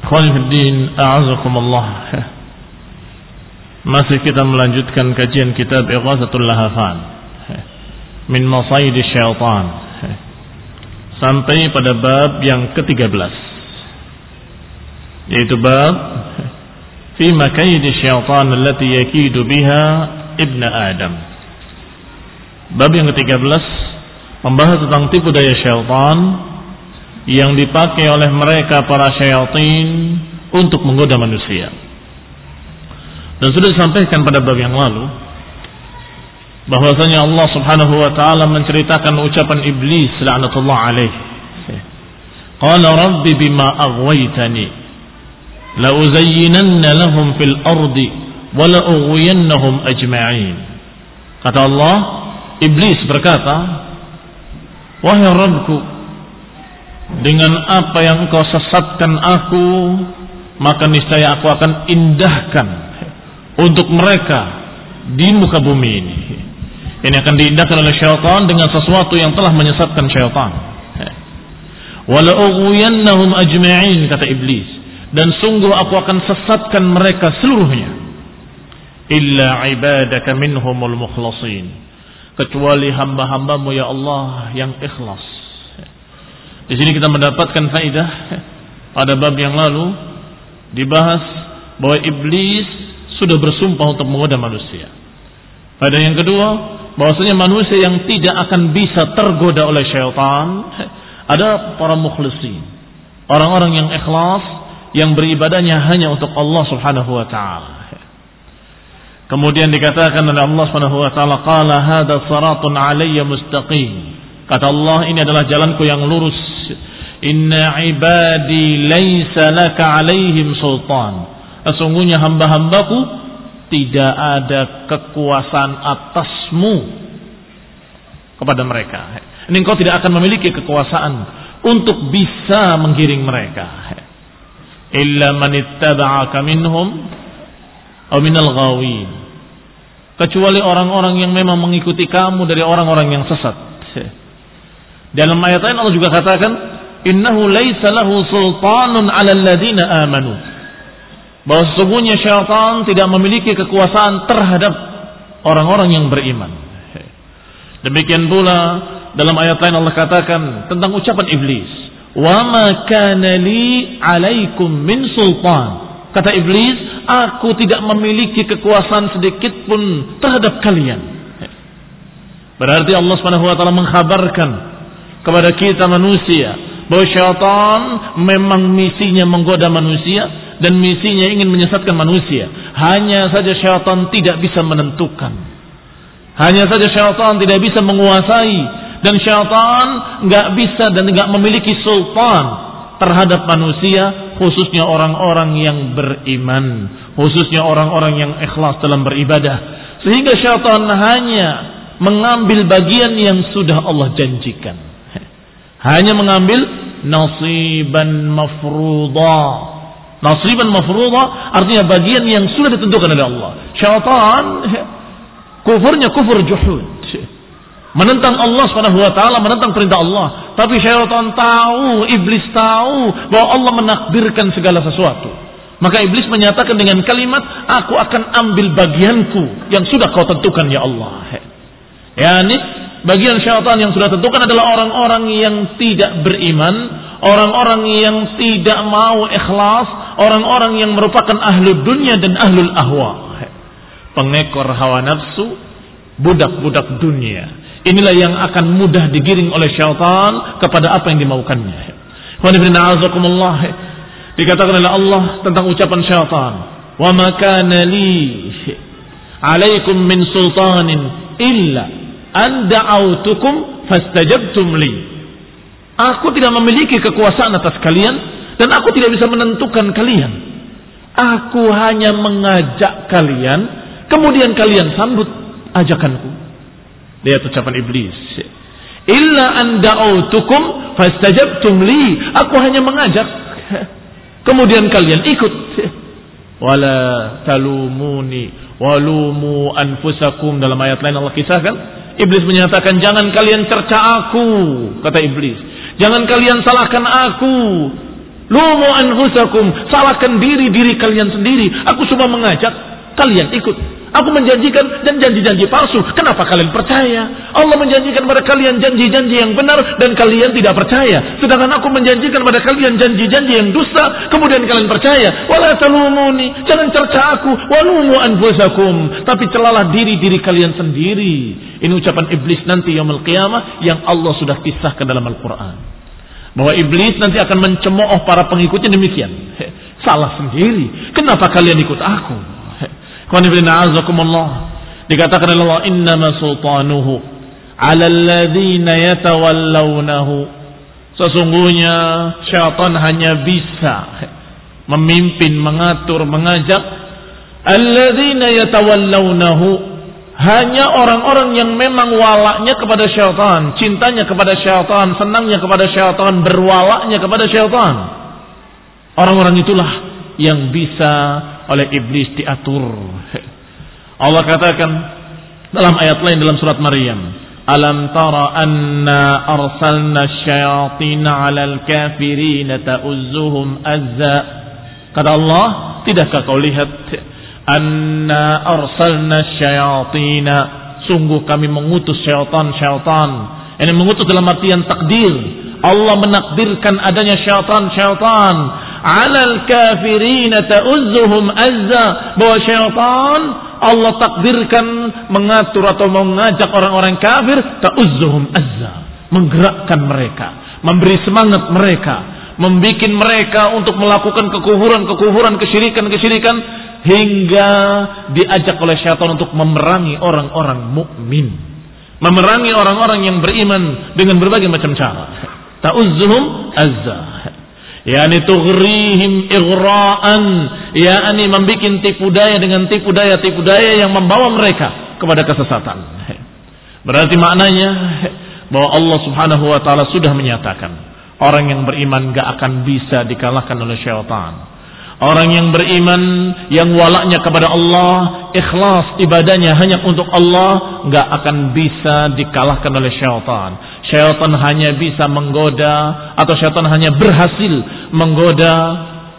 Khonifuddin A'azakumullah Masih kita melanjutkan kajian kitab Ighasatul Lahafan. Min Masaidi Syaitan. Sampai pada bab yang ke-13 Yaitu bab Fi makaidi syaitan Allati yakidu biha Ibn Adam. Bab yang ke-13 Membahas tentang tipu daya syaitan yang dipakai oleh mereka para syaitan untuk menggoda manusia. Dan sudah disampaikan pada bab yang lalu bahwasanya Allah Subhanahu wa taala menceritakan ucapan iblis laknatullah alaih. Qala rabbi bima aghwaytani la uzayyinanna lahum fil ardi wa la ughwiyannahum ajma'in. Kata Allah, iblis berkata, "Wahai Rabbku, dengan apa yang engkau sesatkan aku maka niscaya aku akan indahkan untuk mereka di muka bumi ini. Ini akan diindahkan oleh syaitan dengan sesuatu yang telah menyesatkan syaitan. Wala ughwiyannahum ajma'in kata iblis. Dan sungguh aku akan sesatkan mereka seluruhnya. Illa ibadaka minhumul mukhlasin. Kecuali hamba-hambamu ya Allah yang ikhlas di sini kita mendapatkan faidah pada bab yang lalu dibahas bahwa iblis sudah bersumpah untuk menggoda manusia. Pada yang kedua, bahwasanya manusia yang tidak akan bisa tergoda oleh syaitan ada para mukhlisin, orang-orang yang ikhlas yang beribadahnya hanya untuk Allah Subhanahu wa taala. Kemudian dikatakan oleh Allah Subhanahu wa taala, "Qala hadza siratun 'alayya mustaqim." Kata Allah, ini adalah jalanku yang lurus Inna ibadi laisa laka alaihim sultan. Sesungguhnya hamba-hambaku tidak ada kekuasaan atasmu kepada mereka. Ini engkau tidak akan memiliki kekuasaan untuk bisa menggiring mereka. Illa man ittaba'aka minhum aw minal ghawin. Kecuali orang-orang yang memang mengikuti kamu dari orang-orang yang sesat. Dalam ayat lain Allah juga katakan innahu laisa lahu sultanun 'ala alladziina amanu. Bahwa sesungguhnya syaitan tidak memiliki kekuasaan terhadap orang-orang yang beriman. Demikian pula dalam ayat lain Allah katakan tentang ucapan iblis, "Wa ma kana li 'alaikum min sultan." Kata iblis, aku tidak memiliki kekuasaan sedikit pun terhadap kalian. Berarti Allah Subhanahu wa taala mengkhabarkan kepada kita manusia bahwa syaitan memang misinya menggoda manusia dan misinya ingin menyesatkan manusia. Hanya saja syaitan tidak bisa menentukan. Hanya saja syaitan tidak bisa menguasai dan syaitan nggak bisa dan nggak memiliki sultan terhadap manusia khususnya orang-orang yang beriman, khususnya orang-orang yang ikhlas dalam beribadah. Sehingga syaitan hanya mengambil bagian yang sudah Allah janjikan. Hanya mengambil nasiban mafruḍa Nasiban mafruḍa artinya bagian yang sudah ditentukan oleh Allah. Syaitan kufurnya kufur juhud. Menentang Allah Subhanahu wa taala, menentang perintah Allah. Tapi syaitan tahu, iblis tahu bahwa Allah menakdirkan segala sesuatu. Maka iblis menyatakan dengan kalimat, "Aku akan ambil bagianku yang sudah kau tentukan ya Allah." Yani bagian syaitan yang sudah tentukan adalah orang-orang yang tidak beriman, orang-orang yang tidak mau ikhlas, orang-orang yang merupakan ahlu dunia dan ahlul ahwa. Pengekor hawa nafsu, budak-budak dunia. Inilah yang akan mudah digiring oleh syaitan kepada apa yang dimaukannya. Dikatakan oleh Allah tentang ucapan syaitan. Wa ma kana li alaikum min sultanin illa an da'autukum fastajabtum li. Aku tidak memiliki kekuasaan atas kalian dan aku tidak bisa menentukan kalian. Aku hanya mengajak kalian, kemudian kalian sambut ajakanku. Lihat ucapan iblis. Illa anda autukum fastajabtum li. Aku hanya mengajak. Kemudian kalian ikut. Wala talumuni walumu anfusakum dalam ayat lain Allah kisahkan. Iblis menyatakan jangan kalian cerca aku, kata iblis. Jangan kalian salahkan aku. Lumu anfusakum, salahkan diri diri kalian sendiri. Aku cuma mengajak, kalian ikut. Aku menjanjikan dan janji-janji palsu. Kenapa kalian percaya? Allah menjanjikan pada kalian janji-janji yang benar dan kalian tidak percaya. Sedangkan aku menjanjikan pada kalian janji-janji yang dusta, kemudian kalian percaya. Wala talumuni, jangan cerca aku, walumu anfusakum, tapi celalah diri-diri kalian sendiri. Ini ucapan iblis nanti yaumul qiyamah yang Allah sudah kisahkan dalam Al-Qur'an. Bahwa iblis nanti akan mencemooh para pengikutnya demikian. Salah sendiri. Kenapa kalian ikut aku? Dikatakan oleh Allah innama sultanuhu ala alladhina yatawallawnahu. Sesungguhnya syaitan hanya bisa memimpin, mengatur, mengajak alladzina yatawallawnahu hanya orang-orang yang memang walaknya kepada syaitan, cintanya kepada syaitan, senangnya kepada syaitan, berwalaknya kepada syaitan. Orang-orang itulah yang bisa oleh iblis diatur. Allah katakan dalam ayat lain dalam surat Maryam, "Alam tara anna arsalna syayatin 'alal kafirin ta'uzzuhum azza." Kata Allah, tidakkah kau lihat anna arsalna syayatin sungguh kami mengutus syaitan-syaitan. Ini mengutus dalam artian takdir. Allah menakdirkan adanya syaitan-syaitan alal kafirina ta'uzzuhum azza bahwa syaitan Allah takdirkan mengatur atau mengajak orang-orang kafir ta'uzzuhum azza menggerakkan mereka memberi semangat mereka membuat mereka untuk melakukan kekufuran-kekufuran kesyirikan-kesyirikan hingga diajak oleh syaitan untuk memerangi orang-orang mukmin. Memerangi orang-orang yang beriman dengan berbagai macam cara. Ta'uzzuhum azza. Yakni tughrihim igra'an yakni membuat tipu daya dengan tipu daya tipu daya yang membawa mereka kepada kesesatan. Berarti maknanya bahwa Allah Subhanahu wa taala sudah menyatakan orang yang beriman gak akan bisa dikalahkan oleh syaitan Orang yang beriman yang walaknya kepada Allah, ikhlas ibadahnya hanya untuk Allah, gak akan bisa dikalahkan oleh syaitan. Syaitan hanya bisa menggoda atau syaitan hanya berhasil menggoda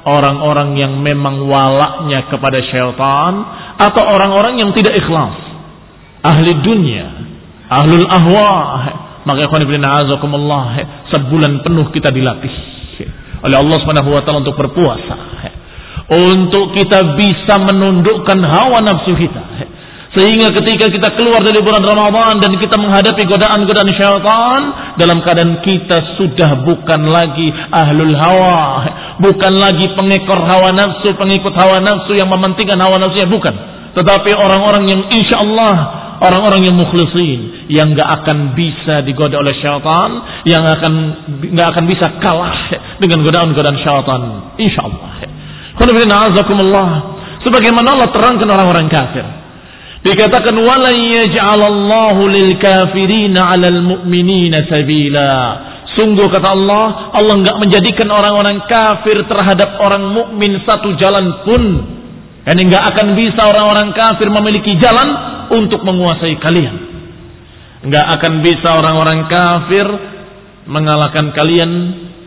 orang-orang yang memang walaknya kepada syaitan atau orang-orang yang tidak ikhlas. Ahli dunia, ahlul ahwa. Maka ikhwan ibn sebulan penuh kita dilatih oleh Allah Subhanahu wa taala untuk berpuasa. Untuk kita bisa menundukkan hawa nafsu kita sehingga ketika kita keluar dari bulan Ramadan dan kita menghadapi godaan-godaan syaitan dalam keadaan kita sudah bukan lagi ahlul hawa, bukan lagi pengekor hawa nafsu, pengikut hawa nafsu yang mementingkan hawa nafsunya bukan, tetapi orang-orang yang insya Allah orang-orang yang mukhlisin yang gak akan bisa digoda oleh syaitan, yang akan gak akan bisa kalah dengan godaan-godaan syaitan, insya Allah. Sebagaimana Allah terangkan orang-orang kafir. Dikatakan walan yaj'alallahu lil kafirina 'alal mu'minina sabila. Sungguh kata Allah, Allah enggak menjadikan orang-orang kafir terhadap orang mukmin satu jalan pun. Dan enggak akan bisa orang-orang kafir memiliki jalan untuk menguasai kalian. Enggak akan bisa orang-orang kafir mengalahkan kalian,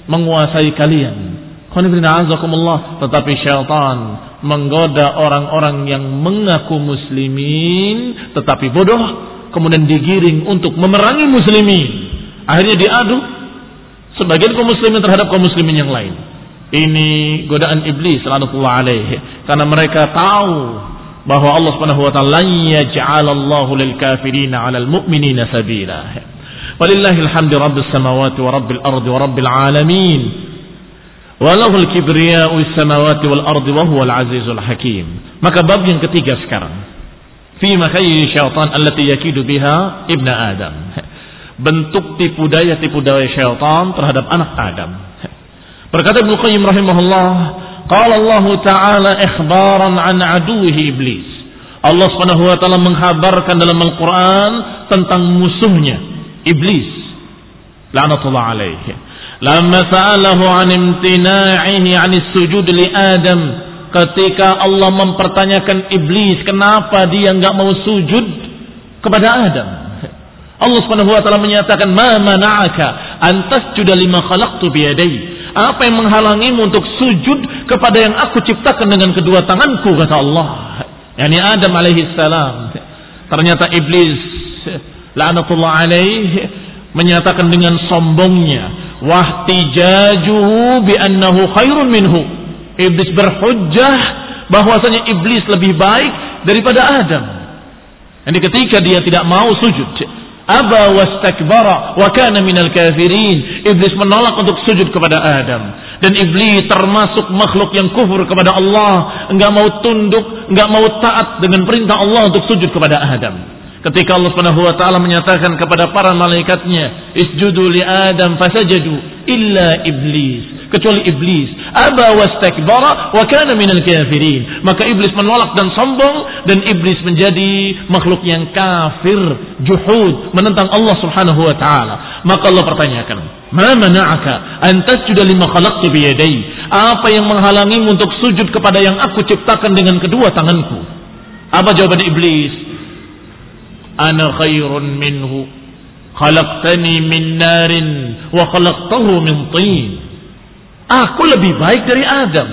menguasai kalian. Tetapi syaitan menggoda orang-orang yang mengaku muslimin tetapi bodoh kemudian digiring untuk memerangi muslimin. Akhirnya diadu sebagian kaum muslimin terhadap kaum muslimin yang lain. Ini godaan iblis laknatullah alaih karena mereka tahu bahwa Allah Subhanahu wa taala yaj'alallahu lil kafirin 'alal mu'minina sabila. Walillahil hamdu rabbis samawati wa rabbil ardi wa rabbil alamin. Walahul kibriya'u samawati wal ardi wa huwal azizul hakim. Maka bab yang ketiga sekarang. Fi makayyi syaitan allati yakidu biha ibna Adam bentuk tipu daya tipu daya syaitan terhadap anak Adam. Berkata Ibnu Qayyim rahimahullah, qala Allah taala ikhbaran an aduhi iblis. Allah Subhanahu wa taala menghabarkan dalam Al-Qur'an tentang musuhnya iblis. La'natullah alaihi. Lama sa'alahu an imtina'ihi 'an sujud li Adam ketika Allah mempertanyakan iblis kenapa dia enggak mau sujud kepada Adam. Allah Subhanahu wa taala menyatakan, "Ma mana'aka an tasjuda lima khalaqtu biyadai?" Apa yang menghalangimu untuk sujud kepada yang aku ciptakan dengan kedua tanganku kata Allah. Yani Adam alaihi salam. Ternyata iblis la'natullah alaihi menyatakan dengan sombongnya, "Wahtijajuhu bi annahu khairun minhu." Iblis berhujjah bahwasanya iblis lebih baik daripada Adam. Jadi ketika dia tidak mau sujud, Aba wastakbara wa kana minal kafirin. Iblis menolak untuk sujud kepada Adam. Dan iblis termasuk makhluk yang kufur kepada Allah. Enggak mau tunduk, enggak mau taat dengan perintah Allah untuk sujud kepada Adam. Ketika Allah Subhanahu wa taala menyatakan kepada para malaikatnya, "Isjudu li Adam fasajadu illa iblis." Kecuali iblis, aba wastakbara wa kana minal kafirin. Maka iblis menolak dan sombong dan iblis menjadi makhluk yang kafir, juhud, menentang Allah Subhanahu wa taala. Maka Allah pertanyakan, "Ma mana'aka an tasjuda lima khalaqtu bi yadai?" Apa yang menghalangimu untuk sujud kepada yang aku ciptakan dengan kedua tanganku? Apa jawaban iblis? Ana khairun minhu khalaqtani min narin wa khalaqtahu min tin aku lebih baik dari Adam.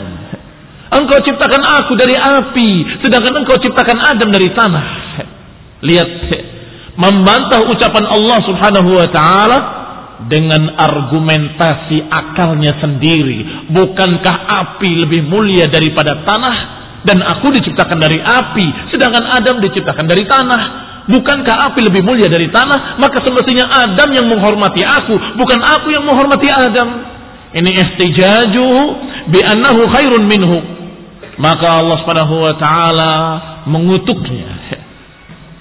Engkau ciptakan aku dari api sedangkan engkau ciptakan Adam dari tanah. Lihat membantah ucapan Allah Subhanahu wa taala dengan argumentasi akalnya sendiri. Bukankah api lebih mulia daripada tanah? Dan aku diciptakan dari api sedangkan Adam diciptakan dari tanah Bukankah api lebih mulia dari tanah? Maka semestinya Adam yang menghormati aku, bukan aku yang menghormati Adam. Ini ihtijaju bi annahu khairun minhu. Maka Allah Subhanahu wa taala mengutuknya.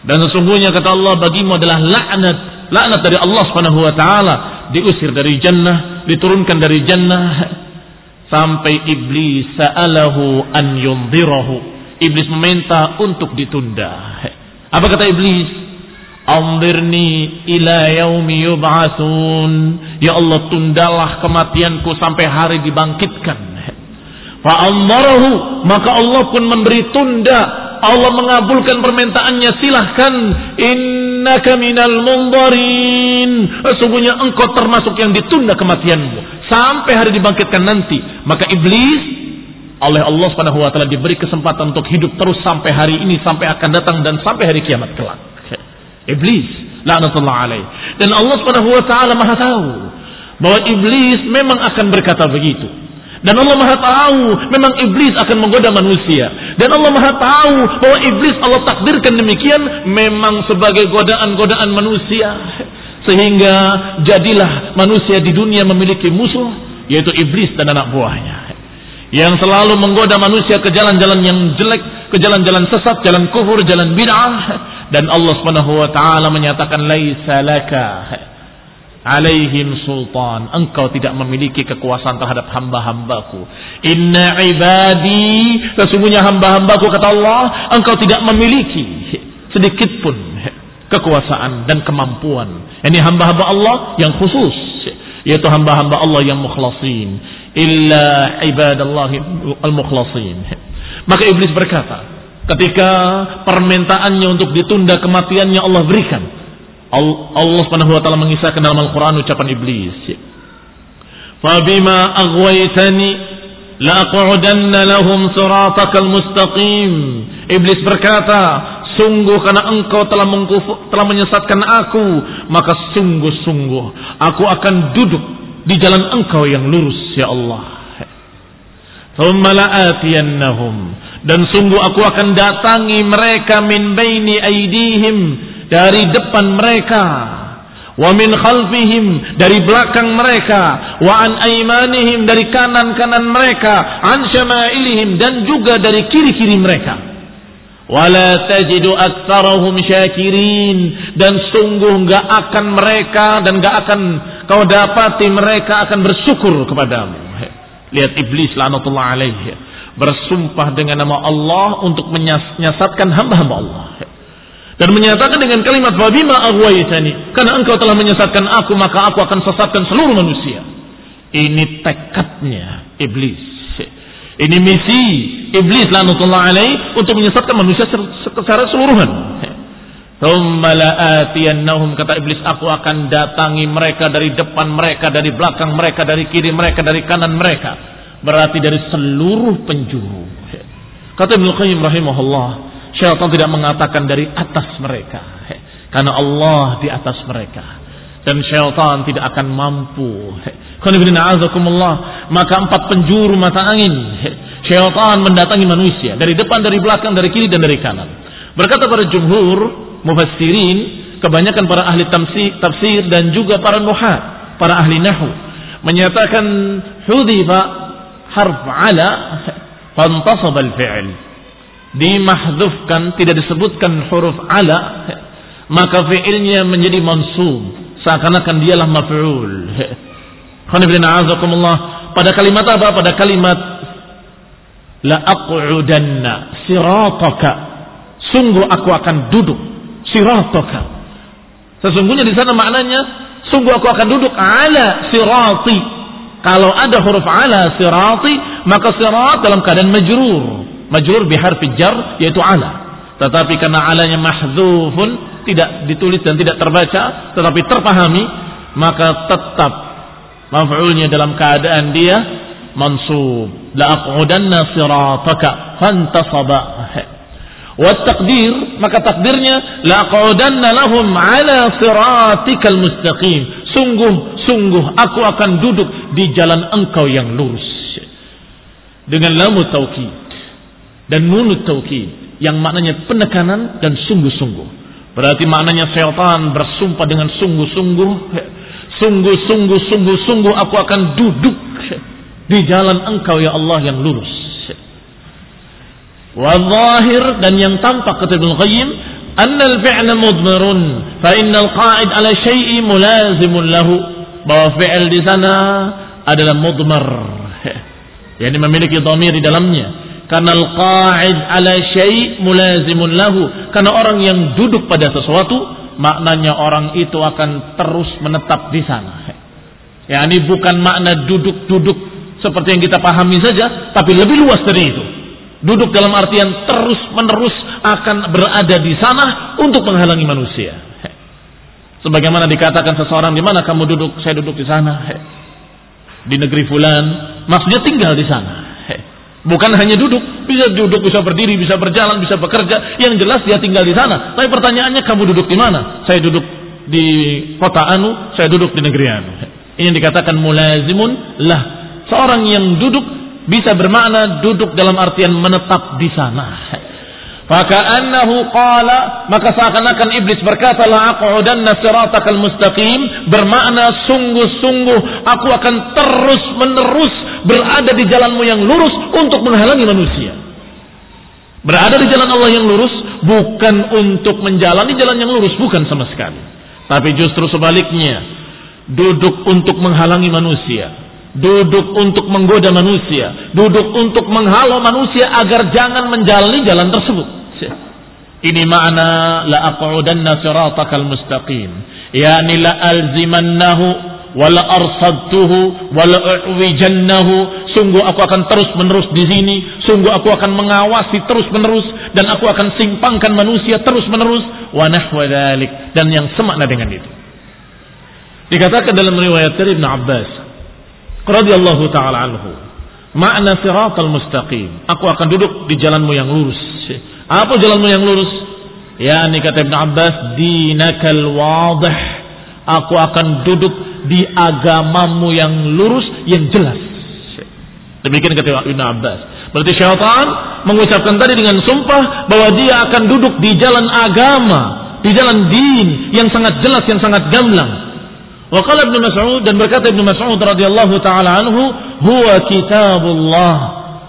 Dan sesungguhnya kata Allah bagimu adalah laknat, laknat dari Allah Subhanahu wa taala, diusir dari jannah, diturunkan dari jannah sampai iblis sa'alahu an yundhirahu. Iblis meminta untuk ditunda. Apa kata iblis? Amdirni ila yaumi yub'atsun. Ya Allah tundalah kematianku sampai hari dibangkitkan. Fa'ammarahu. Maka Allah pun memberi tunda. Allah mengabulkan permintaannya. Silahkan. Innaka minal mundarin. Sesungguhnya engkau termasuk yang ditunda kematianmu. Sampai hari dibangkitkan nanti. Maka iblis oleh Allah Subhanahu wa taala diberi kesempatan untuk hidup terus sampai hari ini sampai akan datang dan sampai hari kiamat kelak. Iblis laknatullah alaih. Dan Allah Subhanahu wa taala Maha tahu bahwa iblis memang akan berkata begitu. Dan Allah Maha tahu memang iblis akan menggoda manusia. Dan Allah Maha tahu bahwa iblis Allah takdirkan demikian memang sebagai godaan-godaan manusia. Sehingga jadilah manusia di dunia memiliki musuh yaitu iblis dan anak buahnya yang selalu menggoda manusia ke jalan-jalan yang jelek, ke jalan-jalan sesat, jalan kufur, jalan bid'ah. Dan Allah Subhanahu wa taala menyatakan laisa laka alaihim sultan. Engkau tidak memiliki kekuasaan terhadap hamba-hambaku. Inna ibadi sesungguhnya hamba-hambaku kata Allah engkau tidak memiliki sedikit pun kekuasaan dan kemampuan. Ini hamba-hamba Allah yang khusus yaitu hamba-hamba Allah yang mukhlasin illa ibadallahi al-mukhlasin. Maka iblis berkata ketika permintaannya untuk ditunda kematiannya Allah berikan Allah Subhanahu wa taala mengisahkan dalam Al-Qur'an ucapan iblis. Fabima aghwaytani laq'udanna lahum siratakal mustaqim. Iblis berkata sungguh karena engkau telah mengkufu, telah menyesatkan aku maka sungguh-sungguh aku akan duduk di jalan engkau yang lurus ya Allah. Dan sungguh aku akan datangi mereka min baini aidihim dari depan mereka. Wa min khalfihim dari belakang mereka. Wa an aimanihim dari kanan-kanan mereka. An syama'ilihim dan juga dari kiri-kiri mereka wala tajidu aktsarahum syakirin. Dan sungguh enggak akan mereka dan enggak akan kau dapati mereka akan bersyukur kepadamu. Lihat iblis laknatullah alaihi bersumpah dengan nama Allah untuk menyesatkan hamba-hamba Allah. Dan menyatakan dengan kalimat wabima aghwaytani. Karena engkau telah menyesatkan aku maka aku akan sesatkan seluruh manusia. Ini tekadnya iblis. Ini misi iblis lanatullah alaih untuk menyesatkan manusia secara keseluruhan Thumma kata iblis aku akan datangi mereka dari depan mereka dari belakang mereka dari kiri mereka dari kanan mereka berarti dari seluruh penjuru kata Ibnu Qayyim rahimahullah Syaitan tidak mengatakan dari atas mereka. Karena Allah di atas mereka. Dan syaitan tidak akan mampu. Maka empat penjuru mata angin. Syaitan mendatangi manusia. Dari depan, dari belakang, dari kiri, dan dari kanan. Berkata para jumhur, mufassirin, kebanyakan para ahli tafsir, dan juga para nuhat, para ahli nahu. Menyatakan hudifa harf ala fantasab al-fi'l dimahdufkan tidak disebutkan huruf ala maka fiilnya menjadi mansub seakan-akan dialah maf'ul pada kalimat apa pada kalimat la aq'udanna sirataka. Sungguh aku akan duduk sirataka. Sesungguhnya di sana maknanya sungguh aku akan duduk ala sirati. Kalau ada huruf ala sirati maka sirat dalam keadaan majrur. Majrur biharfi jar yaitu ala. Tetapi karena alanya mahdzufun tidak ditulis dan tidak terbaca tetapi terpahami maka tetap maf'ulnya dalam keadaan dia mansub. La aqudanna sirataka fantasaba. Wa takdir maka takdirnya la aqudanna lahum ala siratikal mustaqim. Sungguh sungguh aku akan duduk di jalan engkau yang lurus. Dengan lamu taukid dan nunut taukid yang maknanya penekanan dan sungguh-sungguh. Berarti maknanya syaitan bersumpah dengan sungguh-sungguh, sungguh-sungguh, sungguh-sungguh aku akan duduk di jalan engkau ya Allah yang lurus. Wadzahir dan yang tampak kata Ibnu Qayyim anna al-fi'la mudmarun fa innal qa'id ala syai'i mulazimun lahu bahwa fi'il di sana adalah mudmar yakni memiliki dhamir di dalamnya karena al-qa'id ala syai' mulazimun lahu. Karena orang yang duduk pada sesuatu, maknanya orang itu akan terus menetap di sana. Ya, ini bukan makna duduk-duduk seperti yang kita pahami saja, tapi lebih luas dari itu. Duduk dalam artian terus-menerus akan berada di sana untuk menghalangi manusia. Sebagaimana dikatakan seseorang, di mana kamu duduk? Saya duduk di sana. Di negeri fulan. Maksudnya tinggal di sana. Bukan hanya duduk, bisa duduk, bisa berdiri, bisa berjalan, bisa bekerja. Yang jelas dia tinggal di sana. Tapi pertanyaannya kamu duduk di mana? Saya duduk di kota Anu, saya duduk di negeri Anu. Ini yang dikatakan mulazimun lah. Seorang yang duduk bisa bermakna duduk dalam artian menetap di sana. Faka'annahu qala maka seakan-akan iblis berkata la aqudanna siratakal mustaqim bermakna sungguh-sungguh aku akan terus menerus berada di jalanmu yang lurus untuk menghalangi manusia. Berada di jalan Allah yang lurus bukan untuk menjalani jalan yang lurus bukan sama sekali. Tapi justru sebaliknya duduk untuk menghalangi manusia, duduk untuk menggoda manusia, duduk untuk menghalau manusia agar jangan menjalani jalan tersebut. Ini makna la aqudanna siratakal mustaqim. Yani la alzimannahu wala arsadtuhu wala uwijannahu. Sungguh aku akan terus menerus di sini. Sungguh aku akan mengawasi terus menerus dan aku akan simpangkan manusia terus menerus wa nahwa dan yang semakna dengan itu. Dikatakan dalam riwayat dari Ibn Abbas radhiyallahu taala anhu makna siratal mustaqim aku akan duduk di jalanmu yang lurus apa jalanmu yang lurus Ya ini kata Ibn Abbas, dinakal wadih. Aku akan duduk di agamamu yang lurus, yang jelas. Demikian kata Ibn Abbas. Berarti syaitan mengucapkan tadi dengan sumpah bahwa dia akan duduk di jalan agama, di jalan din yang sangat jelas, yang sangat gamblang. Wa qala Ibnu Mas'ud dan berkata Ibnu Mas'ud radhiyallahu taala anhu, huwa kitabullah.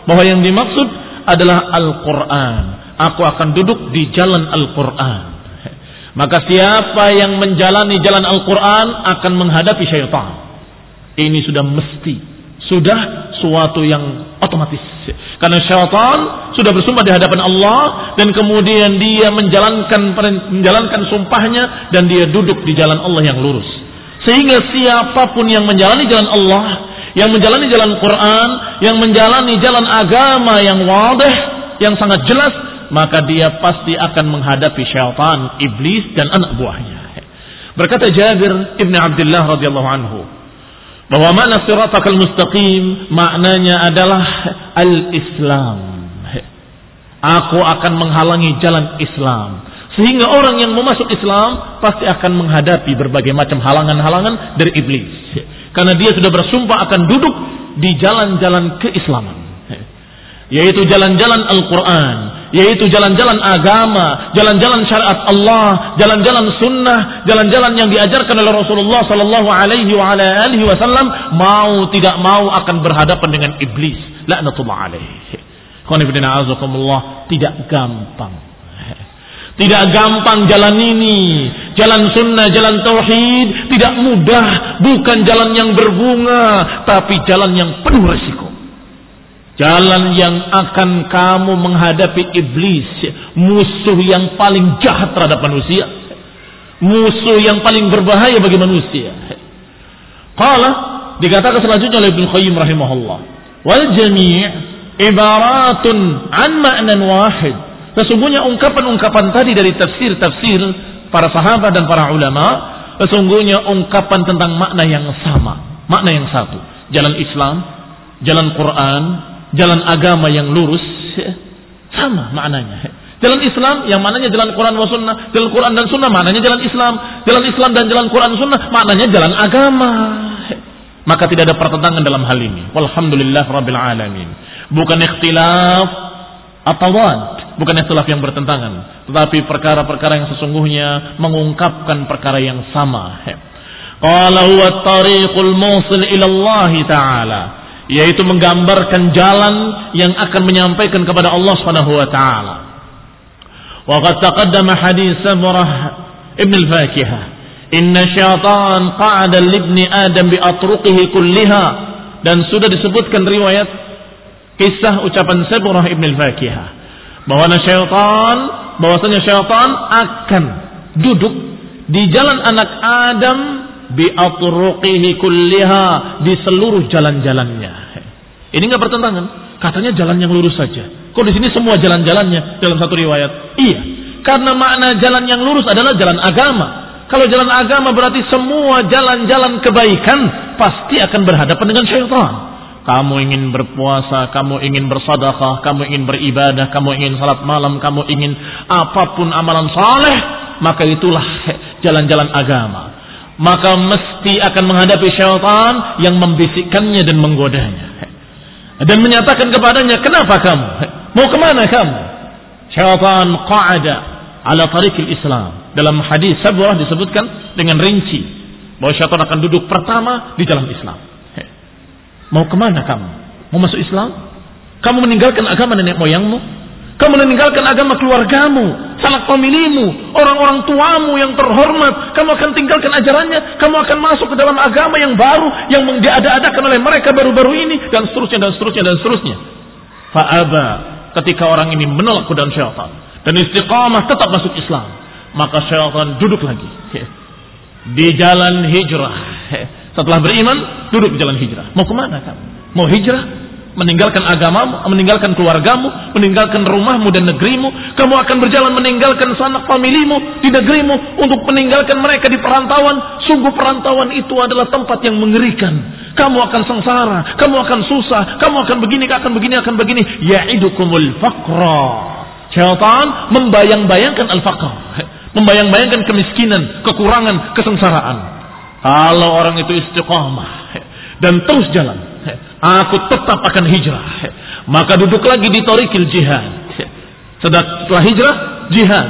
Bahwa yang dimaksud adalah Al-Qur'an aku akan duduk di jalan Al-Quran. Maka siapa yang menjalani jalan Al-Quran akan menghadapi syaitan. Ini sudah mesti. Sudah suatu yang otomatis. Karena syaitan sudah bersumpah di hadapan Allah dan kemudian dia menjalankan menjalankan sumpahnya dan dia duduk di jalan Allah yang lurus. Sehingga siapa pun yang menjalani jalan Allah, yang menjalani jalan Quran, yang menjalani jalan agama yang wadih, yang sangat jelas, maka dia pasti akan menghadapi syaitan, iblis dan anak buahnya. Berkata Jabir ibn Abdullah radhiyallahu anhu bahwa makna siratakal mustaqim maknanya adalah al-Islam. Aku akan menghalangi jalan Islam. Sehingga orang yang mau masuk Islam pasti akan menghadapi berbagai macam halangan-halangan dari iblis. Karena dia sudah bersumpah akan duduk di jalan-jalan keislaman. Yaitu jalan-jalan Al-Quran, yaitu jalan-jalan agama, jalan-jalan syariat Allah, jalan-jalan sunnah, jalan-jalan yang diajarkan oleh Rasulullah sallallahu alaihi wasallam mau tidak mau akan berhadapan dengan iblis. Laknatullah alaihi. tidak gampang. Tidak gampang jalan ini. Jalan sunnah, jalan tauhid tidak mudah, bukan jalan yang berbunga, tapi jalan yang penuh resiko. Jalan yang akan kamu menghadapi iblis. Musuh yang paling jahat terhadap manusia. Musuh yang paling berbahaya bagi manusia. Qala dikatakan selanjutnya oleh Ibn Qayyim rahimahullah. Wal jami' ibaratun an ma'nan wahid. Sesungguhnya ungkapan-ungkapan tadi dari tafsir-tafsir para sahabat dan para ulama. Sesungguhnya ungkapan tentang makna yang sama. Makna yang satu. Jalan Islam, jalan Quran, jalan agama yang lurus sama maknanya. Jalan Islam yang maknanya jalan Quran wa sunnah, jalan Quran dan sunnah maknanya jalan Islam, jalan Islam dan jalan Quran sunnah maknanya jalan agama. Maka tidak ada pertentangan dalam hal ini. Walhamdulillah rabbil alamin. Bukan ikhtilaf atau bukan ikhtilaf yang bertentangan, tetapi perkara-perkara yang sesungguhnya mengungkapkan perkara yang sama. Qala huwa at-tariqul musil ila Allah taala yaitu menggambarkan jalan yang akan menyampaikan kepada Allah Subhanahu wa taala. Wa qad taqaddama hadis Samurah Ibn al-Fakihah, "Inna syaitan qa'ada li ibni Adam bi atruqihi kulliha." Dan sudah disebutkan riwayat kisah ucapan Samurah Ibn al-Fakihah bahwa syaitan bahwasanya syaitan akan duduk di jalan anak Adam bi atruqihi kulliha di seluruh jalan-jalannya. Ini enggak bertentangan. Katanya jalan yang lurus saja. Kok di sini semua jalan-jalannya dalam satu riwayat? Iya. Karena makna jalan yang lurus adalah jalan agama. Kalau jalan agama berarti semua jalan-jalan kebaikan pasti akan berhadapan dengan syaitan. Kamu ingin berpuasa, kamu ingin bersadaqah, kamu ingin beribadah, kamu ingin salat malam, kamu ingin apa pun amalan saleh, maka itulah jalan-jalan agama maka mesti akan menghadapi syaitan yang membisikkannya dan menggodanya. Dan menyatakan kepadanya, kenapa kamu? Mau ke mana kamu? Syaitan qa'ada ala tariqil Islam. Dalam hadis sebuah disebutkan dengan rinci. Bahwa syaitan akan duduk pertama di dalam Islam. Mau ke mana kamu? Mau masuk Islam? Kamu meninggalkan agama nenek moyangmu? Kamu meninggalkan agama keluargamu, sanak familimu, orang-orang tuamu yang terhormat. Kamu akan tinggalkan ajarannya. Kamu akan masuk ke dalam agama yang baru, yang diada-adakan oleh mereka baru-baru ini, dan seterusnya, dan seterusnya, dan seterusnya. Fa'aba ketika orang ini menolak godaan syaitan. Dan istiqamah tetap masuk Islam. Maka syaitan duduk lagi. Di jalan hijrah. Setelah beriman, duduk di jalan hijrah. Mau ke mana kamu? Mau hijrah? meninggalkan agamamu, meninggalkan keluargamu, meninggalkan rumahmu dan negerimu. Kamu akan berjalan meninggalkan sanak familimu di negerimu untuk meninggalkan mereka di perantauan. Sungguh perantauan itu adalah tempat yang mengerikan. Kamu akan sengsara, kamu akan susah, kamu akan begini, akan begini, akan begini. Ya'idukumul faqra. Syaitan membayang-bayangkan al-faqr. Membayang-bayangkan kemiskinan, kekurangan, kesengsaraan. Kalau orang itu istiqamah dan terus jalan Aku tetap akan hijrah. Maka duduk lagi di torikil jihad. Setelah hijrah, jihad.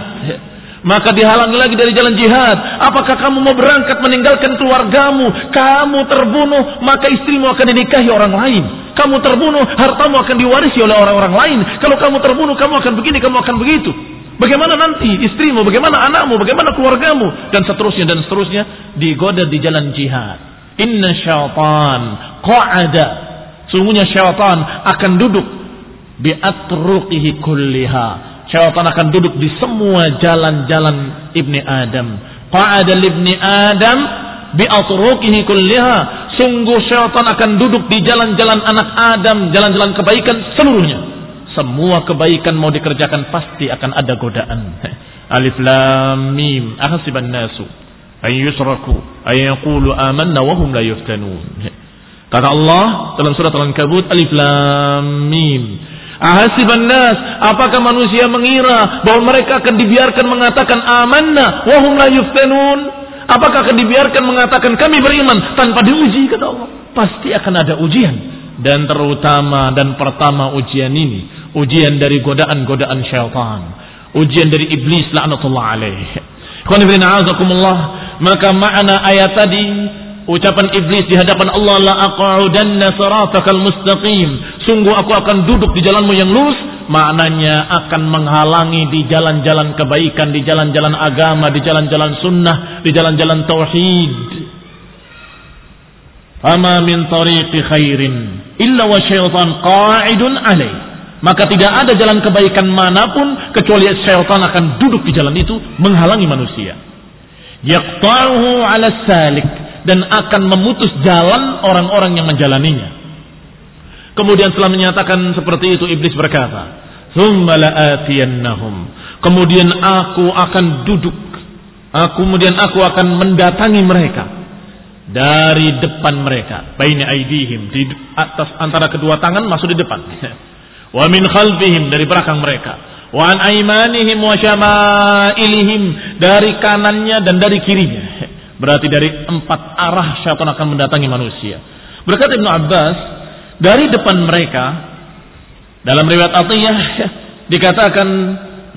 Maka dihalangi lagi dari jalan jihad. Apakah kamu mau berangkat meninggalkan keluargamu? Kamu terbunuh, maka istrimu akan dinikahi orang lain. Kamu terbunuh, hartamu akan diwarisi oleh orang-orang lain. Kalau kamu terbunuh, kamu akan begini, kamu akan begitu. Bagaimana nanti istrimu, bagaimana anakmu, bagaimana keluargamu, dan seterusnya dan seterusnya digoda di jalan jihad. Inna syaitan qa'ada Sungguhnya syaitan akan duduk bi atruqihi kulliha. Syaitan akan duduk di semua jalan-jalan ibni Adam. Qa'ada ibni Adam bi atruqihi kulliha. Sungguh syaitan akan duduk di jalan-jalan anak Adam, jalan-jalan kebaikan seluruhnya. Semua kebaikan mau dikerjakan pasti akan ada godaan. Alif lam mim. Ahasiban nasu ay yusraku ay yaqulu amanna wa hum la yuftanun. Kata Allah dalam surat Al-Ankabut Alif Lam Mim. Ahasiban nas, apakah manusia mengira bahwa mereka akan dibiarkan mengatakan amanna wahum la yuftanun? Apakah akan dibiarkan mengatakan kami beriman tanpa diuji kata Allah? Pasti akan ada ujian dan terutama dan pertama ujian ini ujian dari godaan-godaan syaitan, ujian dari iblis laknatullah alaih. Maka makna ayat tadi ucapan iblis di hadapan Allah la aq'udanna siratakal mustaqim. Sungguh aku akan duduk di jalanmu yang lurus maknanya akan menghalangi di jalan-jalan kebaikan di jalan-jalan agama di jalan-jalan sunnah di jalan-jalan tauhid fama min tariqi khairin illa wa syaitan qa'idun alaih maka tidak ada jalan kebaikan mana pun kecuali syaitan akan duduk di jalan itu menghalangi manusia yaqta'uhu 'ala salik dan akan memutus jalan orang-orang yang menjalaninya. Kemudian setelah menyatakan seperti itu iblis berkata, Kemudian aku akan duduk. Aku kemudian aku akan mendatangi mereka dari depan mereka, baina aidihim di atas antara kedua tangan masuk di depan. Wa min khalfihim dari belakang mereka. Wa an aimanihim wa syama'ilihim dari kanannya dan dari kirinya. Berarti dari empat arah syaitan akan mendatangi manusia. Berkata Ibnu Abbas, dari depan mereka dalam riwayat Atiyah dikatakan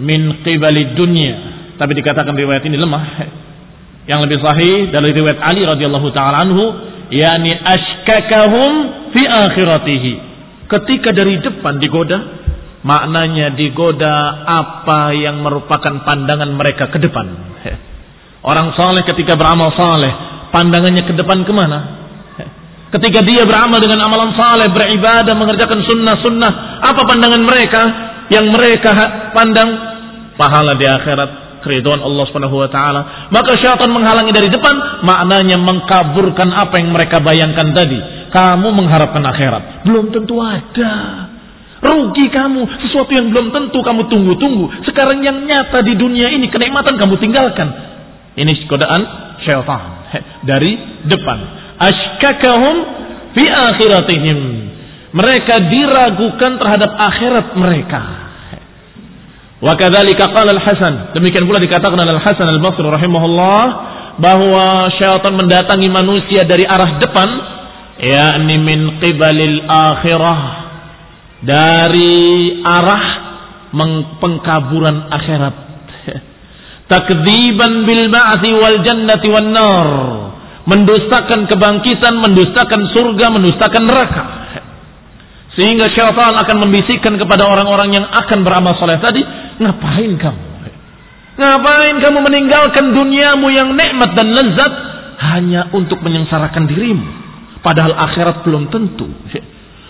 min qibali dunia, tapi dikatakan riwayat ini lemah. Yang lebih sahih dari riwayat Ali radhiyallahu taala anhu, yakni ashkakahum fi akhiratihi. Ketika dari depan digoda, maknanya digoda apa yang merupakan pandangan mereka ke depan. Orang saleh ketika beramal saleh, pandangannya ke depan ke mana? Ketika dia beramal dengan amalan saleh, beribadah, mengerjakan sunnah-sunnah, apa pandangan mereka? Yang mereka pandang pahala di akhirat, keriduan Allah Subhanahu wa taala. Maka syaitan menghalangi dari depan, maknanya mengkaburkan apa yang mereka bayangkan tadi. Kamu mengharapkan akhirat, belum tentu ada. Rugi kamu, sesuatu yang belum tentu kamu tunggu-tunggu. Sekarang yang nyata di dunia ini kenikmatan kamu tinggalkan. Ini godaan syaitan dari depan. Ashkakahum fi akhiratihim. Mereka diragukan terhadap akhirat mereka. Wa kadzalika qala Al-Hasan. Demikian pula dikatakan oleh Al-Hasan Al-Basri rahimahullah bahwa syaitan mendatangi manusia dari arah depan yakni min qibalil akhirah dari arah pengkaburan akhirat. Takdziban bil ba'thi wal jannati wan nar. Mendustakan kebangkitan mendustakan surga mendustakan neraka sehingga syaitan akan membisikkan kepada orang-orang yang akan beramal soleh tadi ngapain kamu ngapain kamu meninggalkan duniamu yang nikmat dan lezat hanya untuk menyengsarakan dirimu padahal akhirat belum tentu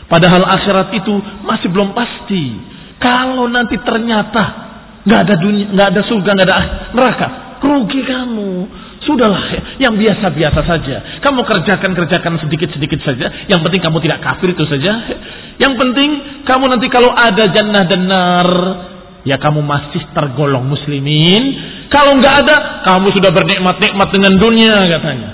padahal akhirat itu masih belum pasti kalau nanti ternyata nggak ada dunia, nggak ada surga, nggak ada neraka. Rugi kamu. Sudahlah, yang biasa-biasa saja. Kamu kerjakan-kerjakan sedikit-sedikit saja. Yang penting kamu tidak kafir itu saja. Yang penting kamu nanti kalau ada jannah dan nar, ya kamu masih tergolong muslimin. Kalau nggak ada, kamu sudah bernikmat-nikmat dengan dunia katanya.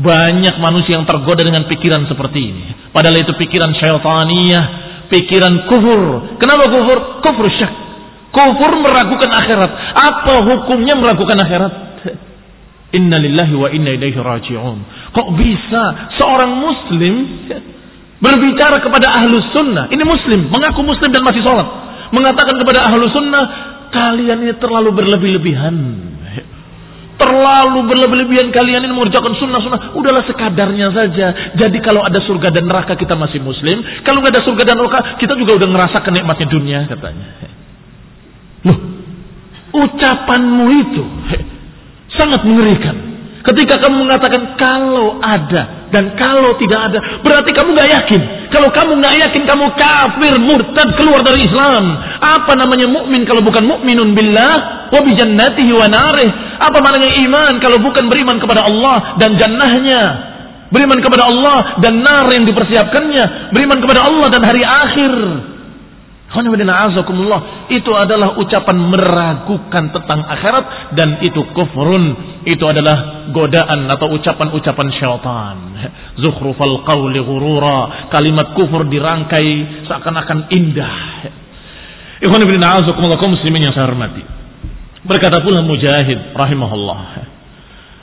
Banyak manusia yang tergoda dengan pikiran seperti ini. Padahal itu pikiran syaitaniyah, pikiran kufur. Kenapa kufur? Kufur syak. Kufur meragukan akhirat. Apa hukumnya meragukan akhirat? Inna lillahi wa inna ilaihi raji'un. Kok bisa seorang muslim berbicara kepada ahlu sunnah. Ini muslim, mengaku muslim dan masih sholat. Mengatakan kepada ahlu sunnah, kalian ini terlalu berlebih-lebihan. Terlalu berlebih-lebihan kalian ini mengerjakan sunnah-sunnah. Udahlah sekadarnya saja. Jadi kalau ada surga dan neraka kita masih muslim. Kalau nggak ada surga dan neraka kita juga udah ngerasa kenikmatnya dunia katanya. Loh, ucapanmu itu sangat mengerikan. Ketika kamu mengatakan kalau ada dan kalau tidak ada, berarti kamu nggak yakin. Kalau kamu nggak yakin, kamu kafir, murtad, keluar dari Islam. Apa namanya mukmin kalau bukan mukminun billah wa bi wa narih? Apa maknanya iman kalau bukan beriman kepada Allah dan jannahnya? Beriman kepada Allah dan nar yang dipersiapkannya, beriman kepada Allah dan hari akhir. Itu adalah ucapan meragukan tentang akhirat dan itu kufrun. Itu adalah godaan atau ucapan-ucapan syaitan. Zukhrufal qawli ghurura. Kalimat kufur dirangkai seakan-akan indah. Ikhwan ibn a'azakumullah muslimin yang saya hormati. Berkata pula Mujahid rahimahullah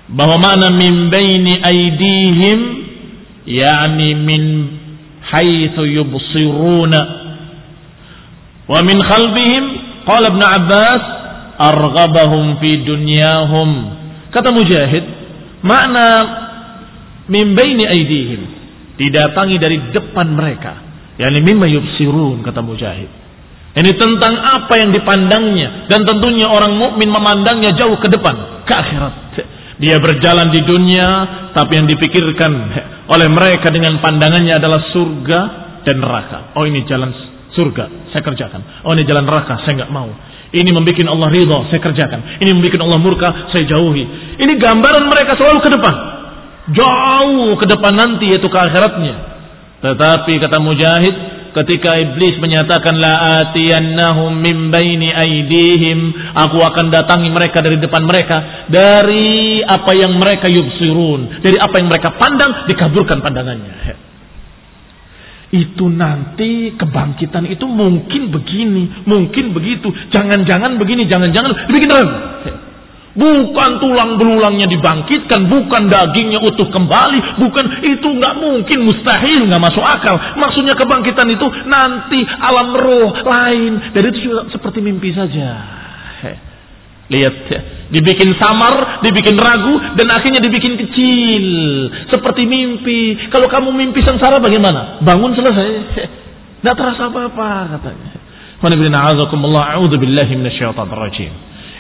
bahwa makna min baini aidihim yakni min haitsu yubsiruna Wa min khalbihim qala Ibn Abbas arghabahum fi dunyahum. Kata Mujahid, makna min baini aidihim didatangi dari depan mereka. Yani mimma yubsirun kata Mujahid. Ini tentang apa yang dipandangnya dan tentunya orang mukmin memandangnya jauh ke depan, ke akhirat. Dia berjalan di dunia tapi yang dipikirkan oleh mereka dengan pandangannya adalah surga dan neraka. Oh ini jalan surga, saya kerjakan. Oh ini jalan neraka, saya nggak mau. Ini membuat Allah ridho, saya kerjakan. Ini membuat Allah murka, saya jauhi. Ini gambaran mereka selalu ke depan. Jauh ke depan nanti yaitu ke akhiratnya. Tetapi kata Mujahid, ketika iblis menyatakan la atiyannahum min baini aidihim, aku akan datangi mereka dari depan mereka dari apa yang mereka yubsirun, dari apa yang mereka pandang dikaburkan pandangannya itu nanti kebangkitan itu mungkin begini, mungkin begitu, jangan-jangan begini, jangan-jangan ragu. Bukan tulang belulangnya dibangkitkan, bukan dagingnya utuh kembali, bukan itu nggak mungkin, mustahil, nggak masuk akal. Maksudnya kebangkitan itu nanti alam roh lain, dari itu seperti mimpi saja. Lihat, dibikin samar, dibikin ragu, dan akhirnya dibikin kecil. Seperti mimpi. Kalau kamu mimpi sengsara bagaimana? Bangun selesai. Tidak terasa apa-apa katanya.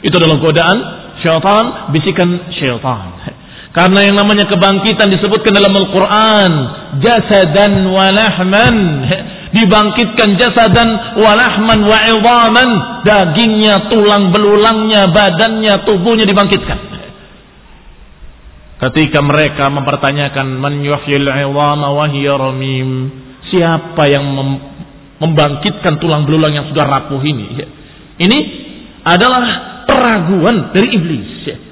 Itu adalah godaan syaitan, bisikan syaitan. Karena yang namanya kebangkitan disebutkan dalam Al-Quran. Jasadan wa lahman dibangkitkan jasadan walahman wa idhaman dagingnya tulang belulangnya badannya tubuhnya dibangkitkan. Ketika mereka mempertanyakan man yuhyil idhama wa hiya siapa yang mem membangkitkan tulang belulang yang sudah rapuh ini? Ini adalah peraguan dari iblis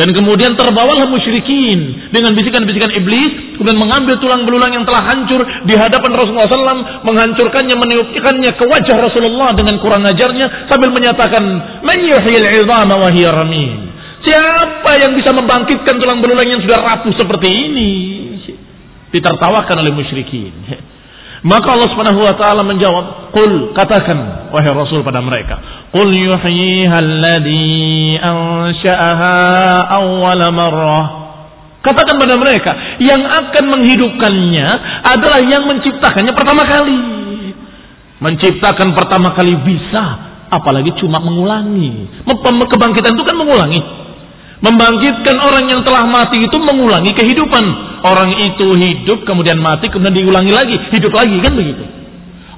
dan kemudian terbawalah musyrikin dengan bisikan-bisikan iblis, kemudian mengambil tulang belulang yang telah hancur di hadapan Rasulullah SAW, menghancurkannya, meniupkannya ke wajah Rasulullah dengan kurang ajarnya sambil menyatakan? Siapa yang bisa membangkitkan tulang belulang yang sudah rapuh seperti ini? Ditertawakan oleh musyrikin. Maka Allah Subhanahu wa taala menjawab, "Qul katakan wahai Rasul pada mereka, qul yuhyiha alladhi ansha'aha awwala marrah." Katakan pada mereka, yang akan menghidupkannya adalah yang menciptakannya pertama kali. Menciptakan pertama kali bisa, apalagi cuma mengulangi. Kebangkitan itu kan mengulangi. Membangkitkan orang yang telah mati itu mengulangi kehidupan. Orang itu hidup, kemudian mati, kemudian diulangi lagi, hidup lagi, kan begitu.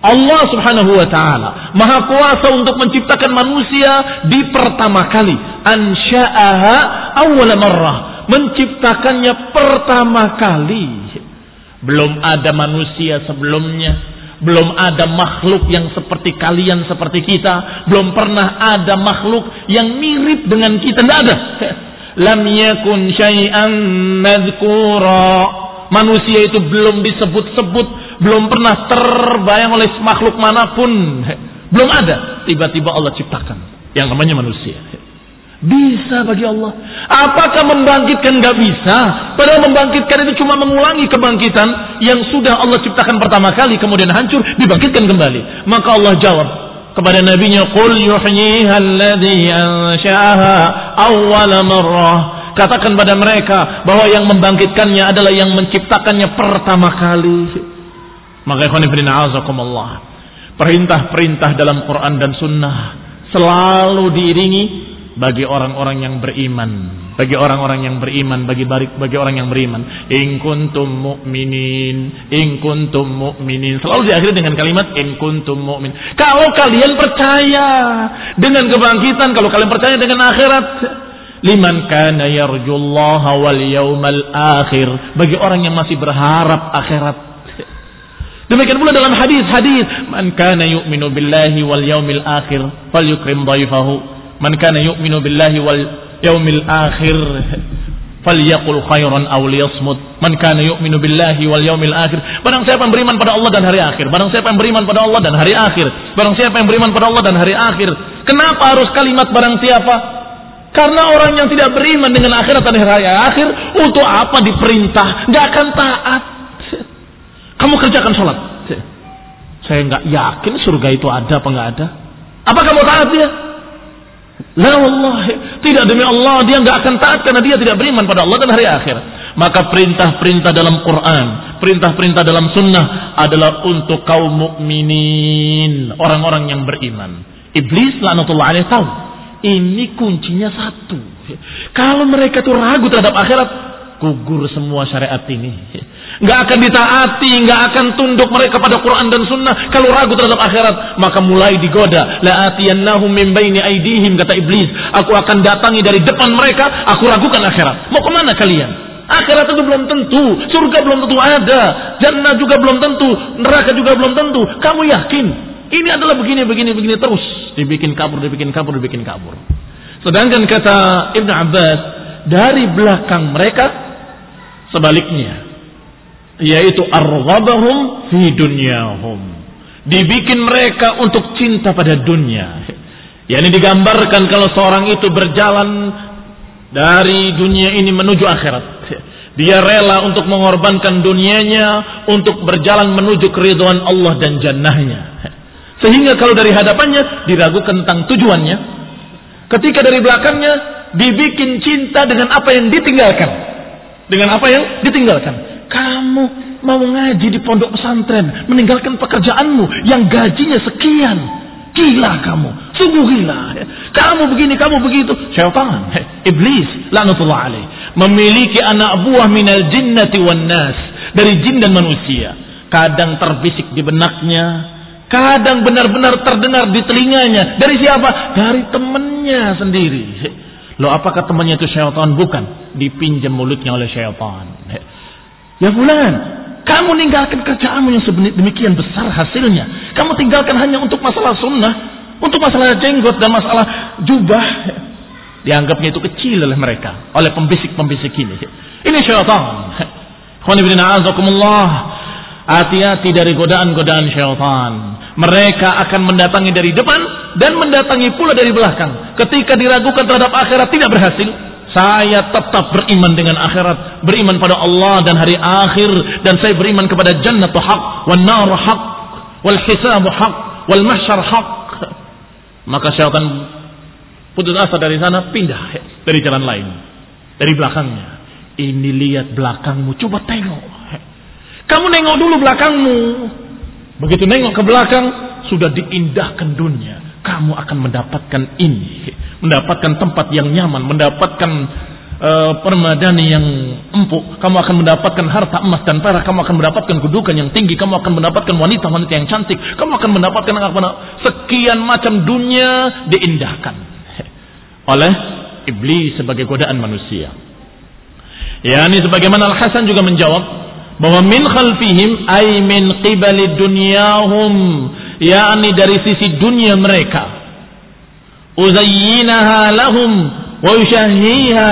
Allah subhanahu wa ta'ala maha kuasa untuk menciptakan manusia di pertama kali. Ansha'aha awwala marrah. Menciptakannya pertama kali. Belum ada manusia sebelumnya. Belum ada makhluk yang seperti kalian, seperti kita. Belum pernah ada makhluk yang mirip dengan kita. Tidak ada. Lam yakun syai'an madhkura. Manusia itu belum disebut-sebut, belum pernah terbayang oleh makhluk mana pun. Belum ada. Tiba-tiba Allah ciptakan. Yang namanya manusia. Bisa bagi Allah. Apakah membangkitkan Gak bisa? Padahal membangkitkan itu cuma mengulangi kebangkitan yang sudah Allah ciptakan pertama kali kemudian hancur dibangkitkan kembali. Maka Allah jawab kepada nabinya qul yuhyiha alladhi ansha'aha awwala marrah. Katakan pada mereka bahwa yang membangkitkannya adalah yang menciptakannya pertama kali. Maka ikhwan. Perintah-perintah dalam Quran dan Sunnah selalu diiringi bagi orang-orang yang beriman, bagi orang-orang yang beriman, bagi bagi orang yang beriman. In kuntum mu'minin, in kuntum mu'minin. Selalu diakhiri dengan kalimat in kuntum mu'min. Kalau kalian percaya dengan kebangkitan, kalau kalian percaya dengan akhirat, liman kana yarjullaha wal yaumal akhir. Bagi orang yang masih berharap akhirat. Demikian pula dalam hadis-hadis, man kana yu'minu billahi wal yaumil akhir falyukrim dhaifahu Man kana yu'minu billahi wal yaumil akhir falyaqul khairan aw liyasmut. Man kana yu'minu billahi wal yaumil akhir. Barang siapa yang beriman pada Allah dan hari akhir. Barang siapa yang beriman pada Allah dan hari akhir. Barang siapa yang beriman pada Allah dan hari akhir. Kenapa harus kalimat barang siapa? Karena orang yang tidak beriman dengan akhirat dan hari akhir, untuk apa diperintah? Gak akan taat. Kamu kerjakan sholat. Saya nggak yakin surga itu ada apa nggak ada. Apa kamu taat dia? La Allah, tidak demi Allah dia nggak akan taat karena dia tidak beriman pada Allah dan hari akhir. Maka perintah-perintah dalam Quran, perintah-perintah dalam Sunnah adalah untuk kaum mukminin, orang-orang yang beriman. Iblis laknatullah alaih tahu. Ini kuncinya satu. Kalau mereka tuh ragu terhadap akhirat, gugur semua syariat ini nggak akan ditaati, nggak akan tunduk mereka pada Quran dan Sunnah. Kalau ragu terhadap akhirat, maka mulai digoda. Aidihim kata iblis. Aku akan datangi dari depan mereka. Aku ragukan akhirat. Mau ke mana kalian? Akhirat itu belum tentu, surga belum tentu ada, jannah juga belum tentu, neraka juga belum tentu. Kamu yakin? Ini adalah begini, begini, begini terus. Dibikin kabur, dibikin kabur, dibikin kabur. Sedangkan kata Ibn Abbas, dari belakang mereka sebaliknya yaitu arghabahum fi dunyahum. Dibikin mereka untuk cinta pada dunia. Yakni digambarkan kalau seorang itu berjalan dari dunia ini menuju akhirat. Dia rela untuk mengorbankan dunianya untuk berjalan menuju keriduan Allah dan jannahnya. Sehingga kalau dari hadapannya diragukan tentang tujuannya. Ketika dari belakangnya dibikin cinta dengan apa yang ditinggalkan. Dengan apa yang ditinggalkan kamu mau ngaji di pondok pesantren, meninggalkan pekerjaanmu yang gajinya sekian. Gila kamu, sungguh gila. Kamu begini, kamu begitu. Syaitan, iblis, lanatullah alaih. Memiliki anak buah minal jinnati wan nas. Dari jin dan manusia. Kadang terbisik di benaknya. Kadang benar-benar terdengar di telinganya. Dari siapa? Dari temannya sendiri. Loh apakah temannya itu syaitan? Bukan. Dipinjam mulutnya oleh syaitan. Ya bulan, kamu ninggalkan kerjaanmu yang demikian besar hasilnya. Kamu tinggalkan hanya untuk masalah sunnah, untuk masalah jenggot dan masalah jubah. Dianggapnya itu kecil oleh mereka, oleh pembisik-pembisik ini. Ini syaitan. Hati-hati dari godaan-godaan syaitan. Mereka akan mendatangi dari depan dan mendatangi pula dari belakang. Ketika diragukan terhadap akhirat tidak berhasil, saya tetap beriman dengan akhirat, beriman pada Allah dan hari akhir dan saya beriman kepada jannatu haq, wal nar haq, wal hisabu haq, wal mahsyar haq. Maka syaitan putus asa dari sana pindah dari jalan lain, dari belakangnya. Ini lihat belakangmu, coba tengok. Kamu nengok dulu belakangmu. Begitu nengok ke belakang, sudah diindahkan dunia. Kamu akan mendapatkan ini mendapatkan tempat yang nyaman, mendapatkan uh, permadani yang empuk, kamu akan mendapatkan harta emas dan perak, kamu akan mendapatkan kedudukan yang tinggi, kamu akan mendapatkan wanita-wanita yang cantik, kamu akan mendapatkan sekian macam dunia diindahkan oleh iblis sebagai godaan manusia. Ya, ini sebagaimana Al Hasan juga menjawab bahwa min khalfihim ay min qibali dunyahum yakni dari sisi dunia mereka. Uzayyinaha lahum wa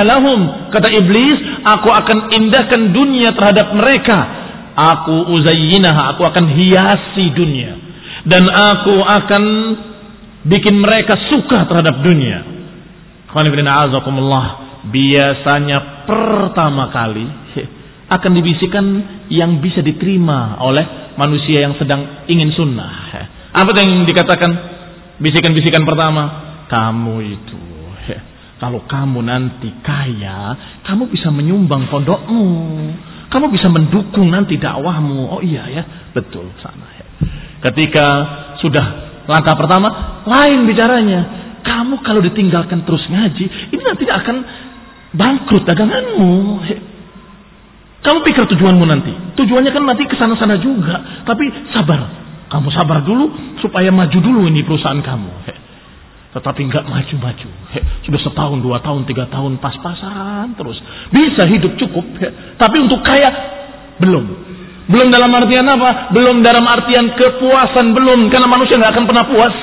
lahum. Kata iblis aku akan indahkan dunia terhadap mereka. Aku uzayyinaha aku akan hiasi dunia. Dan aku akan bikin mereka suka terhadap dunia. Biasanya pertama kali akan dibisikkan yang bisa diterima oleh manusia yang sedang ingin sunnah. Apa yang dikatakan bisikan-bisikan pertama? Kamu itu, kalau kamu nanti kaya, kamu bisa menyumbang pondokmu. Kamu bisa mendukung nanti dakwahmu. Oh iya ya, betul sana. Ketika sudah langkah pertama, lain bicaranya. Kamu kalau ditinggalkan terus ngaji, ini nanti akan bangkrut daganganmu. Kamu pikir tujuanmu nanti. Tujuannya kan nanti ke sana-sana juga. Tapi sabar. Kamu sabar dulu supaya maju dulu ini perusahaan kamu. Tetapi nggak maju-maju. Sudah setahun, dua tahun, tiga tahun pas-pasan terus. Bisa hidup cukup. Tapi untuk kaya belum. Belum dalam artian apa? Belum dalam artian kepuasan belum. Karena manusia nggak akan pernah puas.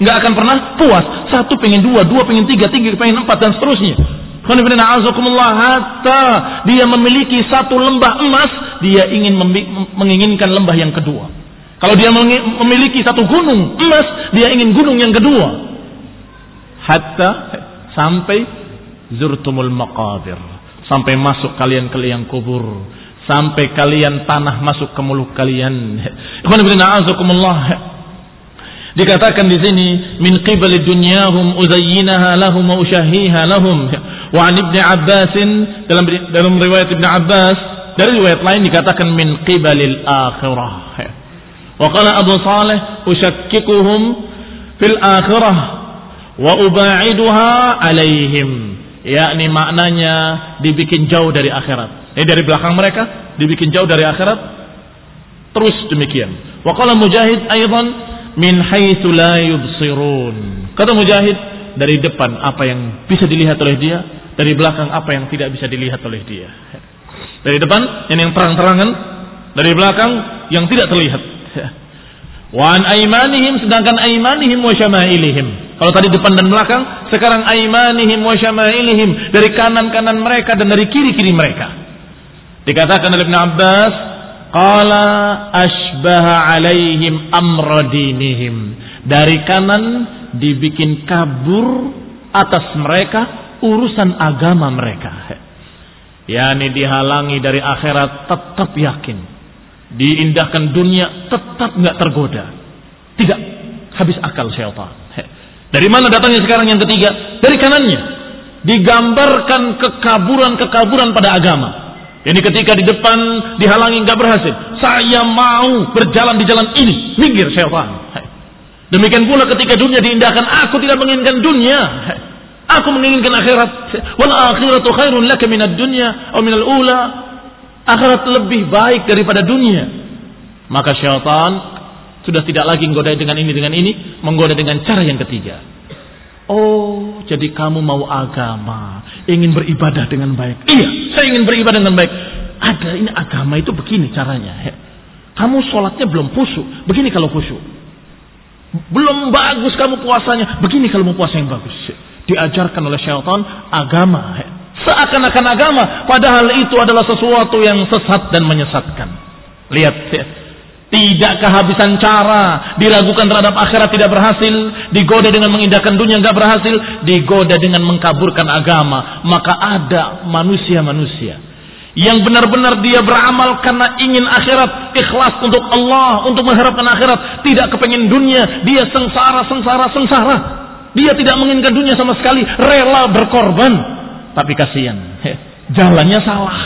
Nggak akan pernah puas. Satu pengen dua, dua pengen tiga, tiga pengen empat dan seterusnya. Hatta dia memiliki satu lembah emas, dia ingin menginginkan lembah yang kedua. Kalau dia memiliki satu gunung emas, dia ingin gunung yang kedua. Hatta sampai zurtumul maqabir. Sampai masuk kalian ke liang kubur. Sampai kalian tanah masuk ke mulut kalian. Ikhwan Dikatakan di sini min qibali dunyahum uzayyinaha lahum wa ushahiha lahum. Wa an Ibnu Abbas dalam dalam riwayat Ibnu Abbas dari riwayat lain dikatakan min qibalil akhirah. Wa qala Abu Saleh ushakkikuhum fil akhirah wa ubaiduha alaihim. Yakni maknanya dibikin jauh dari akhirat. Ini dari belakang mereka dibikin jauh dari akhirat. Terus demikian. Wa qala Mujahid aidan min haitsu la yubsirun. Kata Mujahid, dari depan apa yang bisa dilihat oleh dia, dari belakang apa yang tidak bisa dilihat oleh dia. Dari depan yang yang terang-terangan, dari belakang yang tidak terlihat. Wa an aimanihim sedangkan aimanihim wa syama'ilihim. Kalau tadi depan dan belakang, sekarang aimanihim wa syama'ilihim dari kanan-kanan mereka dan dari kiri-kiri mereka. Dikatakan oleh Ibn Abbas, Qala asbaha alaihim amradinihim. Dari kanan dibikin kabur atas mereka urusan agama mereka. Yani dihalangi dari akhirat tetap yakin. Diindahkan dunia tetap nggak tergoda. Tidak habis akal syaitan. Dari mana datangnya sekarang yang ketiga? Dari kanannya. Digambarkan kekaburan-kekaburan pada agama. Ini ketika di depan dihalangi nggak berhasil. Saya mau berjalan di jalan ini. Minggir syaitan. Demikian pula ketika dunia diindahkan. Aku tidak menginginkan dunia. Aku menginginkan akhirat. Wal akhiratu khairun laka minad dunya. Atau minal ula. Akhirat lebih baik daripada dunia. Maka syaitan sudah tidak lagi menggoda dengan ini dengan ini. Menggoda dengan cara yang ketiga. Oh, jadi kamu mau agama ingin beribadah dengan baik. Iya, saya ingin beribadah dengan baik. Ada ini agama itu begini caranya. Kamu sholatnya belum khusyuk. Begini kalau khusyuk. Belum bagus kamu puasanya. Begini kalau mau puasa yang bagus. Diajarkan oleh syaitan agama. Seakan-akan agama. Padahal itu adalah sesuatu yang sesat dan menyesatkan. Lihat tidak kehabisan cara, diragukan terhadap akhirat tidak berhasil, digoda dengan mengindahkan dunia nggak berhasil, digoda dengan mengkaburkan agama. Maka ada manusia-manusia yang benar-benar dia beramal karena ingin akhirat, ikhlas untuk Allah, untuk mengharapkan akhirat, tidak kepengen dunia, dia sengsara, sengsara, sengsara. Dia tidak menginginkan dunia sama sekali, rela berkorban. Tapi kasihan, jalannya salah.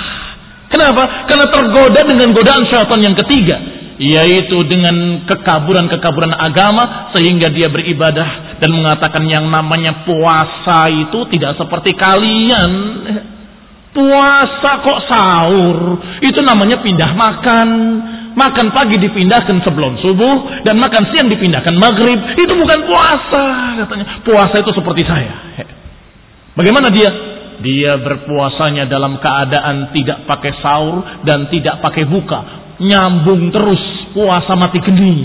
Kenapa? Karena tergoda dengan godaan syaitan yang ketiga yaitu dengan kekaburan-kekaburan agama sehingga dia beribadah dan mengatakan yang namanya puasa itu tidak seperti kalian Puasa kok sahur? Itu namanya pindah makan. Makan pagi dipindahkan sebelum subuh dan makan siang dipindahkan maghrib. Itu bukan puasa katanya. Puasa itu seperti saya. Bagaimana dia? Dia berpuasanya dalam keadaan tidak pakai sahur dan tidak pakai buka. Nyambung terus puasa mati geni.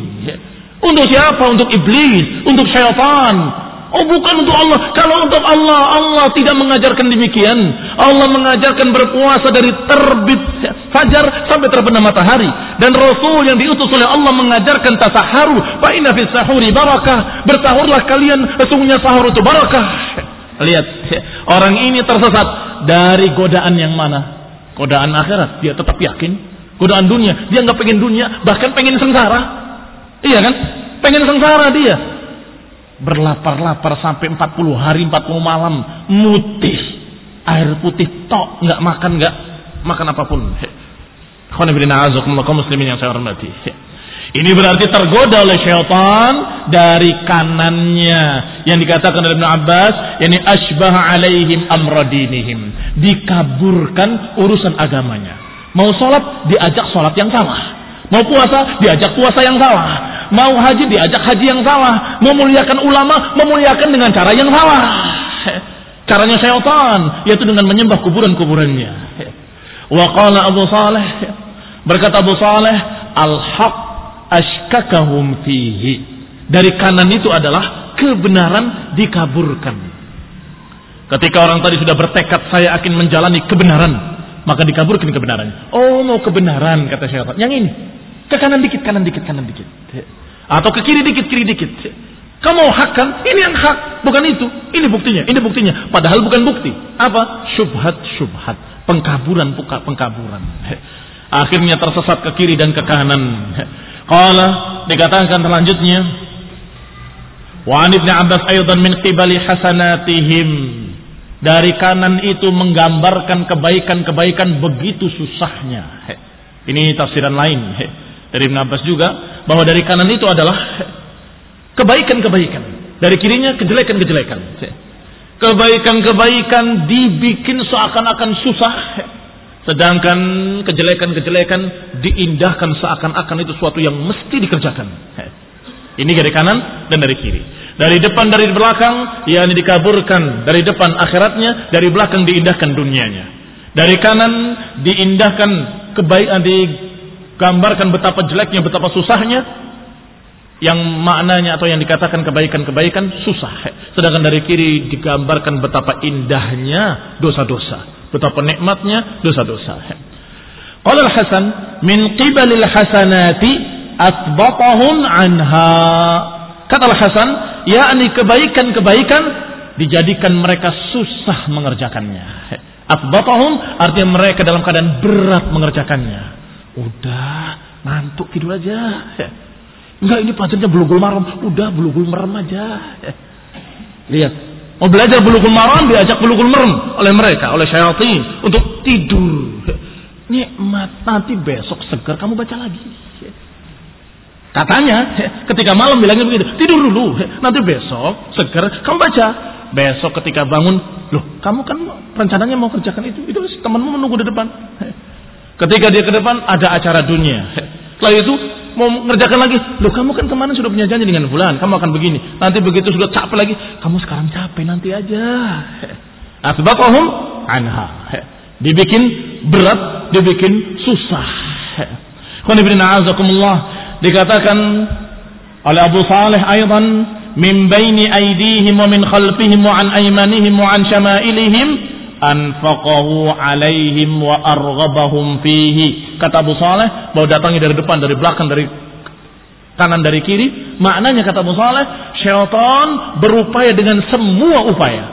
Untuk siapa? Untuk iblis, untuk syaitan. Oh bukan untuk Allah. Kalau untuk Allah, Allah tidak mengajarkan demikian. Allah mengajarkan berpuasa dari terbit fajar sampai terbenam matahari. Dan Rasul yang diutus oleh Allah mengajarkan tasaharu. Fa inna fis sahuri barakah. Bersahurlah kalian, sesungguhnya sahur itu barakah. Lihat, orang ini tersesat dari godaan yang mana? Godaan akhirat, dia tetap yakin. Godaan dunia, dia nggak pengen dunia, bahkan pengen sengsara. Iya kan? Pengen sengsara dia berlapar-lapar sampai 40 hari 40 malam mutih air putih tok nggak makan nggak makan apa pun kaum muslimin yang saya hormati ini berarti tergoda oleh syaitan dari kanannya yang dikatakan oleh Ibn Abbas yakni asbah alaihim amradinihim dikaburkan urusan agamanya mau sholat diajak sholat yang salah mau puasa diajak puasa yang salah Mau haji diajak haji yang salah. Memuliakan ulama, memuliakan dengan cara yang salah. Caranya syaitan, yaitu dengan menyembah kuburan-kuburannya. Wa qala Abu Saleh, berkata Abu Saleh, al-haq ashkakahum fihi. Dari kanan itu adalah kebenaran dikaburkan. Ketika orang tadi sudah bertekad saya akan menjalani kebenaran, maka dikaburkan kebenarannya. Oh, mau kebenaran kata syaitan. Yang ini, ke kanan dikit, kanan dikit, kanan dikit. Atau ke kiri dikit, kiri dikit. Kamu mau hak kan? Ini yang hak, bukan itu. Ini buktinya, ini buktinya. Padahal bukan bukti. Apa? Syubhat, syubhat. Pengkaburan, pengkaburan. Akhirnya tersesat ke kiri dan ke kanan. Qala dikatakan selanjutnya. Wa an Ibnu Abbas aydan min qibali hasanatihim. Dari kanan itu menggambarkan kebaikan-kebaikan begitu susahnya. Ini tafsiran lain dari Ibn Abbas juga bahwa dari kanan itu adalah kebaikan-kebaikan. Dari kirinya kejelekan-kejelekan. Kebaikan-kebaikan dibikin seakan-akan susah. Sedangkan kejelekan-kejelekan diindahkan seakan-akan itu suatu yang mesti dikerjakan. Ini dari kanan dan dari kiri. Dari depan, dari belakang, ya ini dikaburkan. Dari depan akhiratnya, dari belakang diindahkan dunianya. Dari kanan diindahkan kebaikan, di gambarkan betapa jeleknya, betapa susahnya yang maknanya atau yang dikatakan kebaikan-kebaikan susah. Sedangkan dari kiri digambarkan betapa indahnya dosa-dosa, betapa nikmatnya dosa-dosa. Qala al-Hasan min qibalil hasanati asbatahun anha. Kata al-Hasan, yakni kebaikan-kebaikan dijadikan mereka susah mengerjakannya. Asbatahum artinya mereka dalam keadaan berat mengerjakannya. Udah, ngantuk tidur aja. Enggak, ini pelajarnya belugul maram. Udah, belugul maram aja. Lihat, mau belajar belugul maram diajak belugul maram oleh mereka, oleh syaitan untuk tidur. Nikmat nanti besok segar kamu baca lagi. Katanya ketika malam bilangnya begitu, tidur dulu, nanti besok segar kamu baca. Besok ketika bangun, loh kamu kan rencananya mau kerjakan itu, itu temanmu menunggu di depan. Ketika dia ke depan ada acara dunia. Setelah itu mau mengerjakan lagi. Loh kamu kan kemarin sudah punya janji dengan bulan. Kamu akan begini. Nanti begitu sudah capek lagi. Kamu sekarang capek nanti aja. Asbaqahum anha. Dibikin berat. Dibikin susah. Dikatakan oleh Abu Saleh aydan min baini aidihim wa min khalfihim wa an aymanihim wa an syama'ilihim anfaqahu alaihim wa arghabahum fihi. Kata Abu Saleh bahwa datangnya dari depan, dari belakang, dari kanan, dari kiri. Maknanya kata Abu Saleh, syaitan berupaya dengan semua upaya.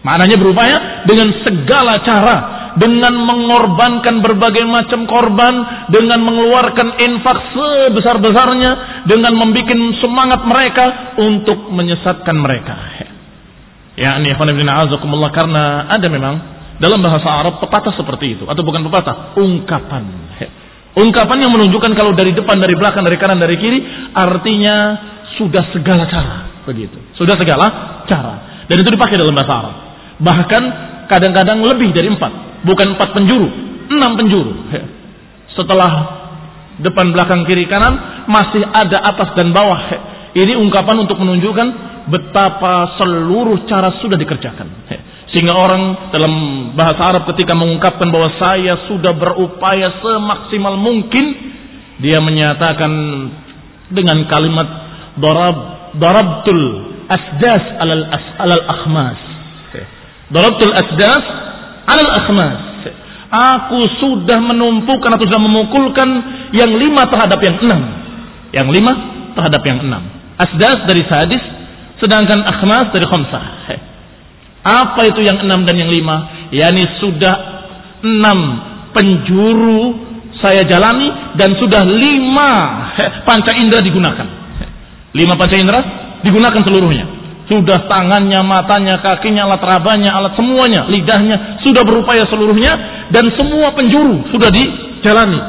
Maknanya berupaya dengan segala cara. Dengan mengorbankan berbagai macam korban. Dengan mengeluarkan infak sebesar-besarnya. Dengan membuat semangat mereka untuk menyesatkan mereka ya ini azakumullah karena ada memang dalam bahasa Arab pepatah seperti itu atau bukan pepatah, ungkapan. Ungkapan yang menunjukkan kalau dari depan, dari belakang, dari kanan, dari kiri artinya sudah segala cara, begitu. Sudah segala cara. Dan itu dipakai dalam bahasa Arab. Bahkan kadang-kadang lebih dari empat. bukan empat penjuru, enam penjuru. Setelah depan, belakang, kiri, kanan masih ada atas dan bawah. Ini ungkapan untuk menunjukkan betapa seluruh cara sudah dikerjakan. Sehingga orang dalam bahasa Arab ketika mengungkapkan bahwa saya sudah berupaya semaksimal mungkin, dia menyatakan dengan kalimat darab darabtul asdas alal as, alal akhmas. Darabtul asdas alal akhmas. Aku sudah menumpukan atau sudah memukulkan yang lima terhadap yang enam. Yang lima terhadap yang enam. Asdas dari sadis, sedangkan akhmas dari khamsah. Apa itu yang enam dan yang lima? Yani sudah enam penjuru saya jalani dan sudah lima panca indera digunakan. Lima panca indera digunakan seluruhnya. Sudah tangannya, matanya, kakinya, alat rabanya, alat semuanya, lidahnya sudah berupaya seluruhnya dan semua penjuru sudah dijalani.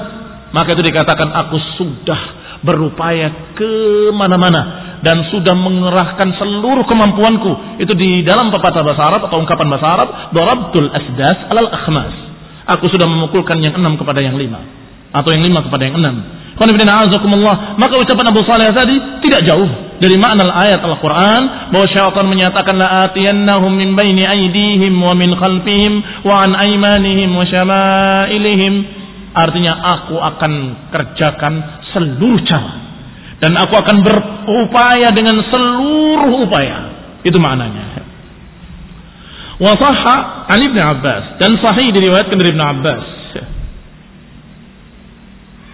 Maka itu dikatakan aku sudah berupaya ke mana-mana dan sudah mengerahkan seluruh kemampuanku. Itu di dalam pepatah bahasa Arab atau ungkapan bahasa Arab, darabtul asdas alal akhmas. Aku sudah memukulkan yang enam kepada yang lima. Atau yang lima kepada yang enam. Maka ucapan Abu Saleh tadi tidak jauh dari makna ayat Al-Quran bahwa syaitan menyatakan la atiyannahum min baini aydihim wa min khalfihim wa an aymanihim wa syama'ilihim artinya aku akan kerjakan seluruh cara dan aku akan berupaya dengan seluruh upaya. Itu maknanya. Wasahha an Ibn Abbas dan sahih diriwayatkan dari Ibn Abbas.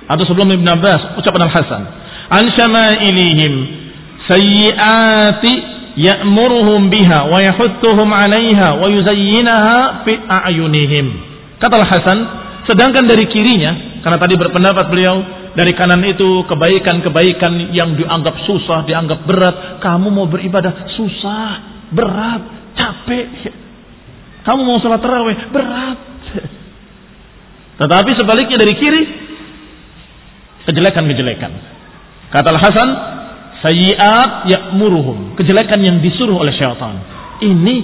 Atau sebelum Ibn Abbas ucapan Al Hasan. An syama'ilihim sayyiati ya'muruhum biha wa yahuttuhum 'alaiha wa yuzayyinaha fi a'yunihim. Kata Al Hasan, sedangkan dari kirinya karena tadi berpendapat beliau dari kanan itu kebaikan-kebaikan yang dianggap susah, dianggap berat. Kamu mau beribadah susah, berat, capek. Kamu mau sholat terawih, berat. Tetapi sebaliknya dari kiri, kejelekan-kejelekan. Kata Al-Hasan, sayyiat ya'muruhum. Kejelekan yang disuruh oleh syaitan. Ini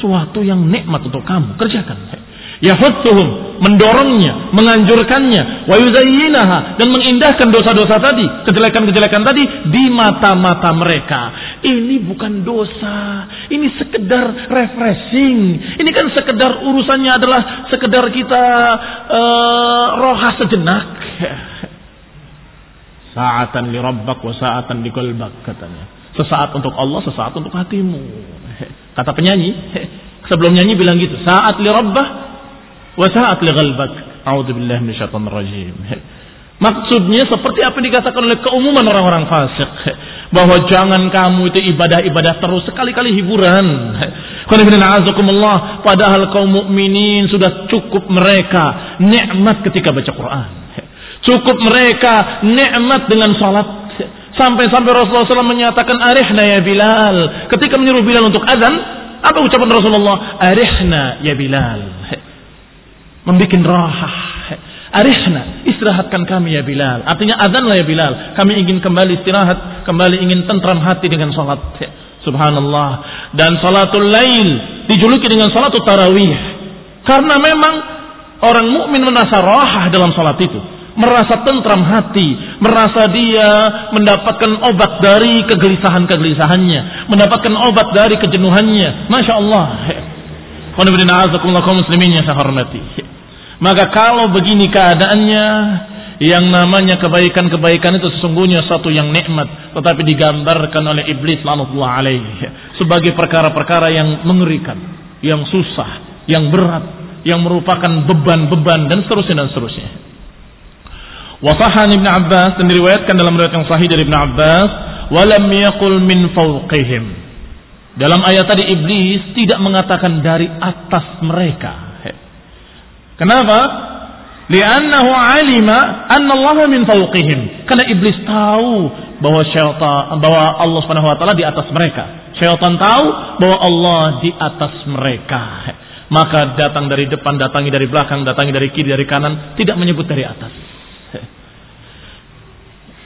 suatu yang nikmat untuk kamu. Kerjakan yahutsuhum mendorongnya menganjurkannya wa yuzayyinaha dan mengindahkan dosa-dosa tadi kejelekan-kejelekan tadi di mata-mata mereka. Ini bukan dosa ini sekedar refreshing. Ini kan sekedar urusannya adalah sekedar kita uh, roha sejenak. Saatan li rabbak wa saatan li qalbak katanya. Sesaat untuk Allah sesaat untuk hatimu. Kata penyanyi sebelum nyanyi bilang gitu saat li rabbah Wasaat li ghalbak. A'udzubillahi minasyaitonir rajim. Maksudnya seperti apa dikatakan oleh keumuman orang-orang fasik bahwa jangan kamu itu ibadah-ibadah terus sekali-kali hiburan. Padahal kaum mukminin sudah cukup mereka nikmat ketika baca Quran. Cukup mereka nikmat dengan salat. Sampai-sampai Rasulullah SAW menyatakan arihna ya Bilal. Ketika menyuruh Bilal untuk azan, apa ucapan Rasulullah? Arihna ya Bilal membuat rahah. Arihna, istirahatkan kami ya Bilal. Artinya azanlah ya Bilal. Kami ingin kembali istirahat, kembali ingin tentram hati dengan salat. Subhanallah. Dan salatul lail dijuluki dengan salatul tarawih. Karena memang orang mukmin merasa rahah dalam salat itu. Merasa tentram hati, merasa dia mendapatkan obat dari kegelisahan-kegelisahannya, mendapatkan obat dari kejenuhannya. Masya Allah. kaum muslimin yang saya hormati. Maka kalau begini keadaannya, yang namanya kebaikan-kebaikan itu sesungguhnya satu yang nikmat, tetapi digambarkan oleh iblis lanatullah alaih sebagai perkara-perkara yang mengerikan, yang susah, yang berat, yang merupakan beban-beban dan seterusnya dan seterusnya. Wasahan Ibn Abbas dan diriwayatkan dalam riwayat yang sahih dari Ibn Abbas, walam yakul min fawqihim. Dalam ayat tadi iblis tidak mengatakan dari atas mereka. Kenapa? Li'annahu alima anna Allah min fawqihim. Karena iblis tahu bahwa syaitan bahwa Allah Subhanahu wa taala di atas mereka. Syaitan tahu bahwa Allah di atas mereka. Maka datang dari depan, datangi dari belakang, datangi dari kiri, dari kanan, tidak menyebut dari atas.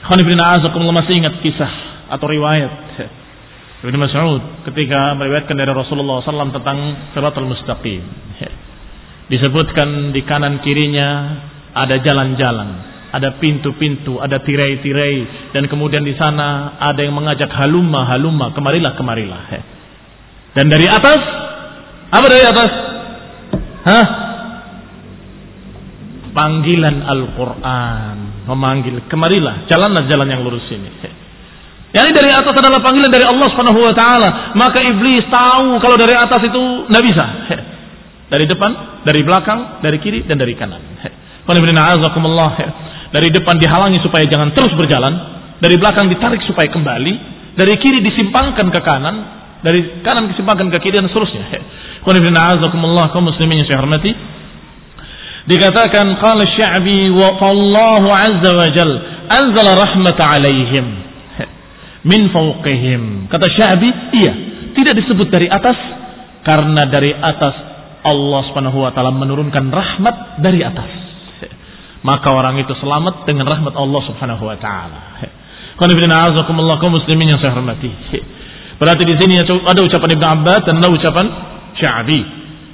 Khonibina azakumullah masih ingat kisah atau riwayat Ibn Mas'ud ketika meriwayatkan dari Rasulullah SAW tentang siratul mustaqim. Disebutkan di kanan kirinya ada jalan-jalan, ada pintu-pintu, ada tirai-tirai dan kemudian di sana ada yang mengajak halumma halumma, kemarilah kemarilah. Dan dari atas apa dari atas? Hah? Panggilan Al-Quran memanggil kemarilah jalanlah jalan yang lurus ini. Yani dari atas adalah panggilan dari Allah Subhanahu wa taala. Maka iblis tahu kalau dari atas itu tidak bisa. Dari depan, dari belakang, dari kiri dan dari kanan. Dari depan dihalangi supaya jangan terus berjalan, dari belakang ditarik supaya kembali, dari kiri disimpangkan ke kanan, dari kanan disimpangkan ke kiri dan seterusnya. muslimin yang saya hormati. Dikatakan qala Sya'bi wa fallahu azza wa jal anzala rahmat alaihim min fauqihim. Kata Syabi, iya, tidak disebut dari atas karena dari atas Allah Subhanahu wa taala menurunkan rahmat dari atas. Maka orang itu selamat dengan rahmat Allah Subhanahu wa taala. muslimin yang saya hormati. Berarti di sini ada ucapan Ibn Abbas dan ada ucapan Syabi.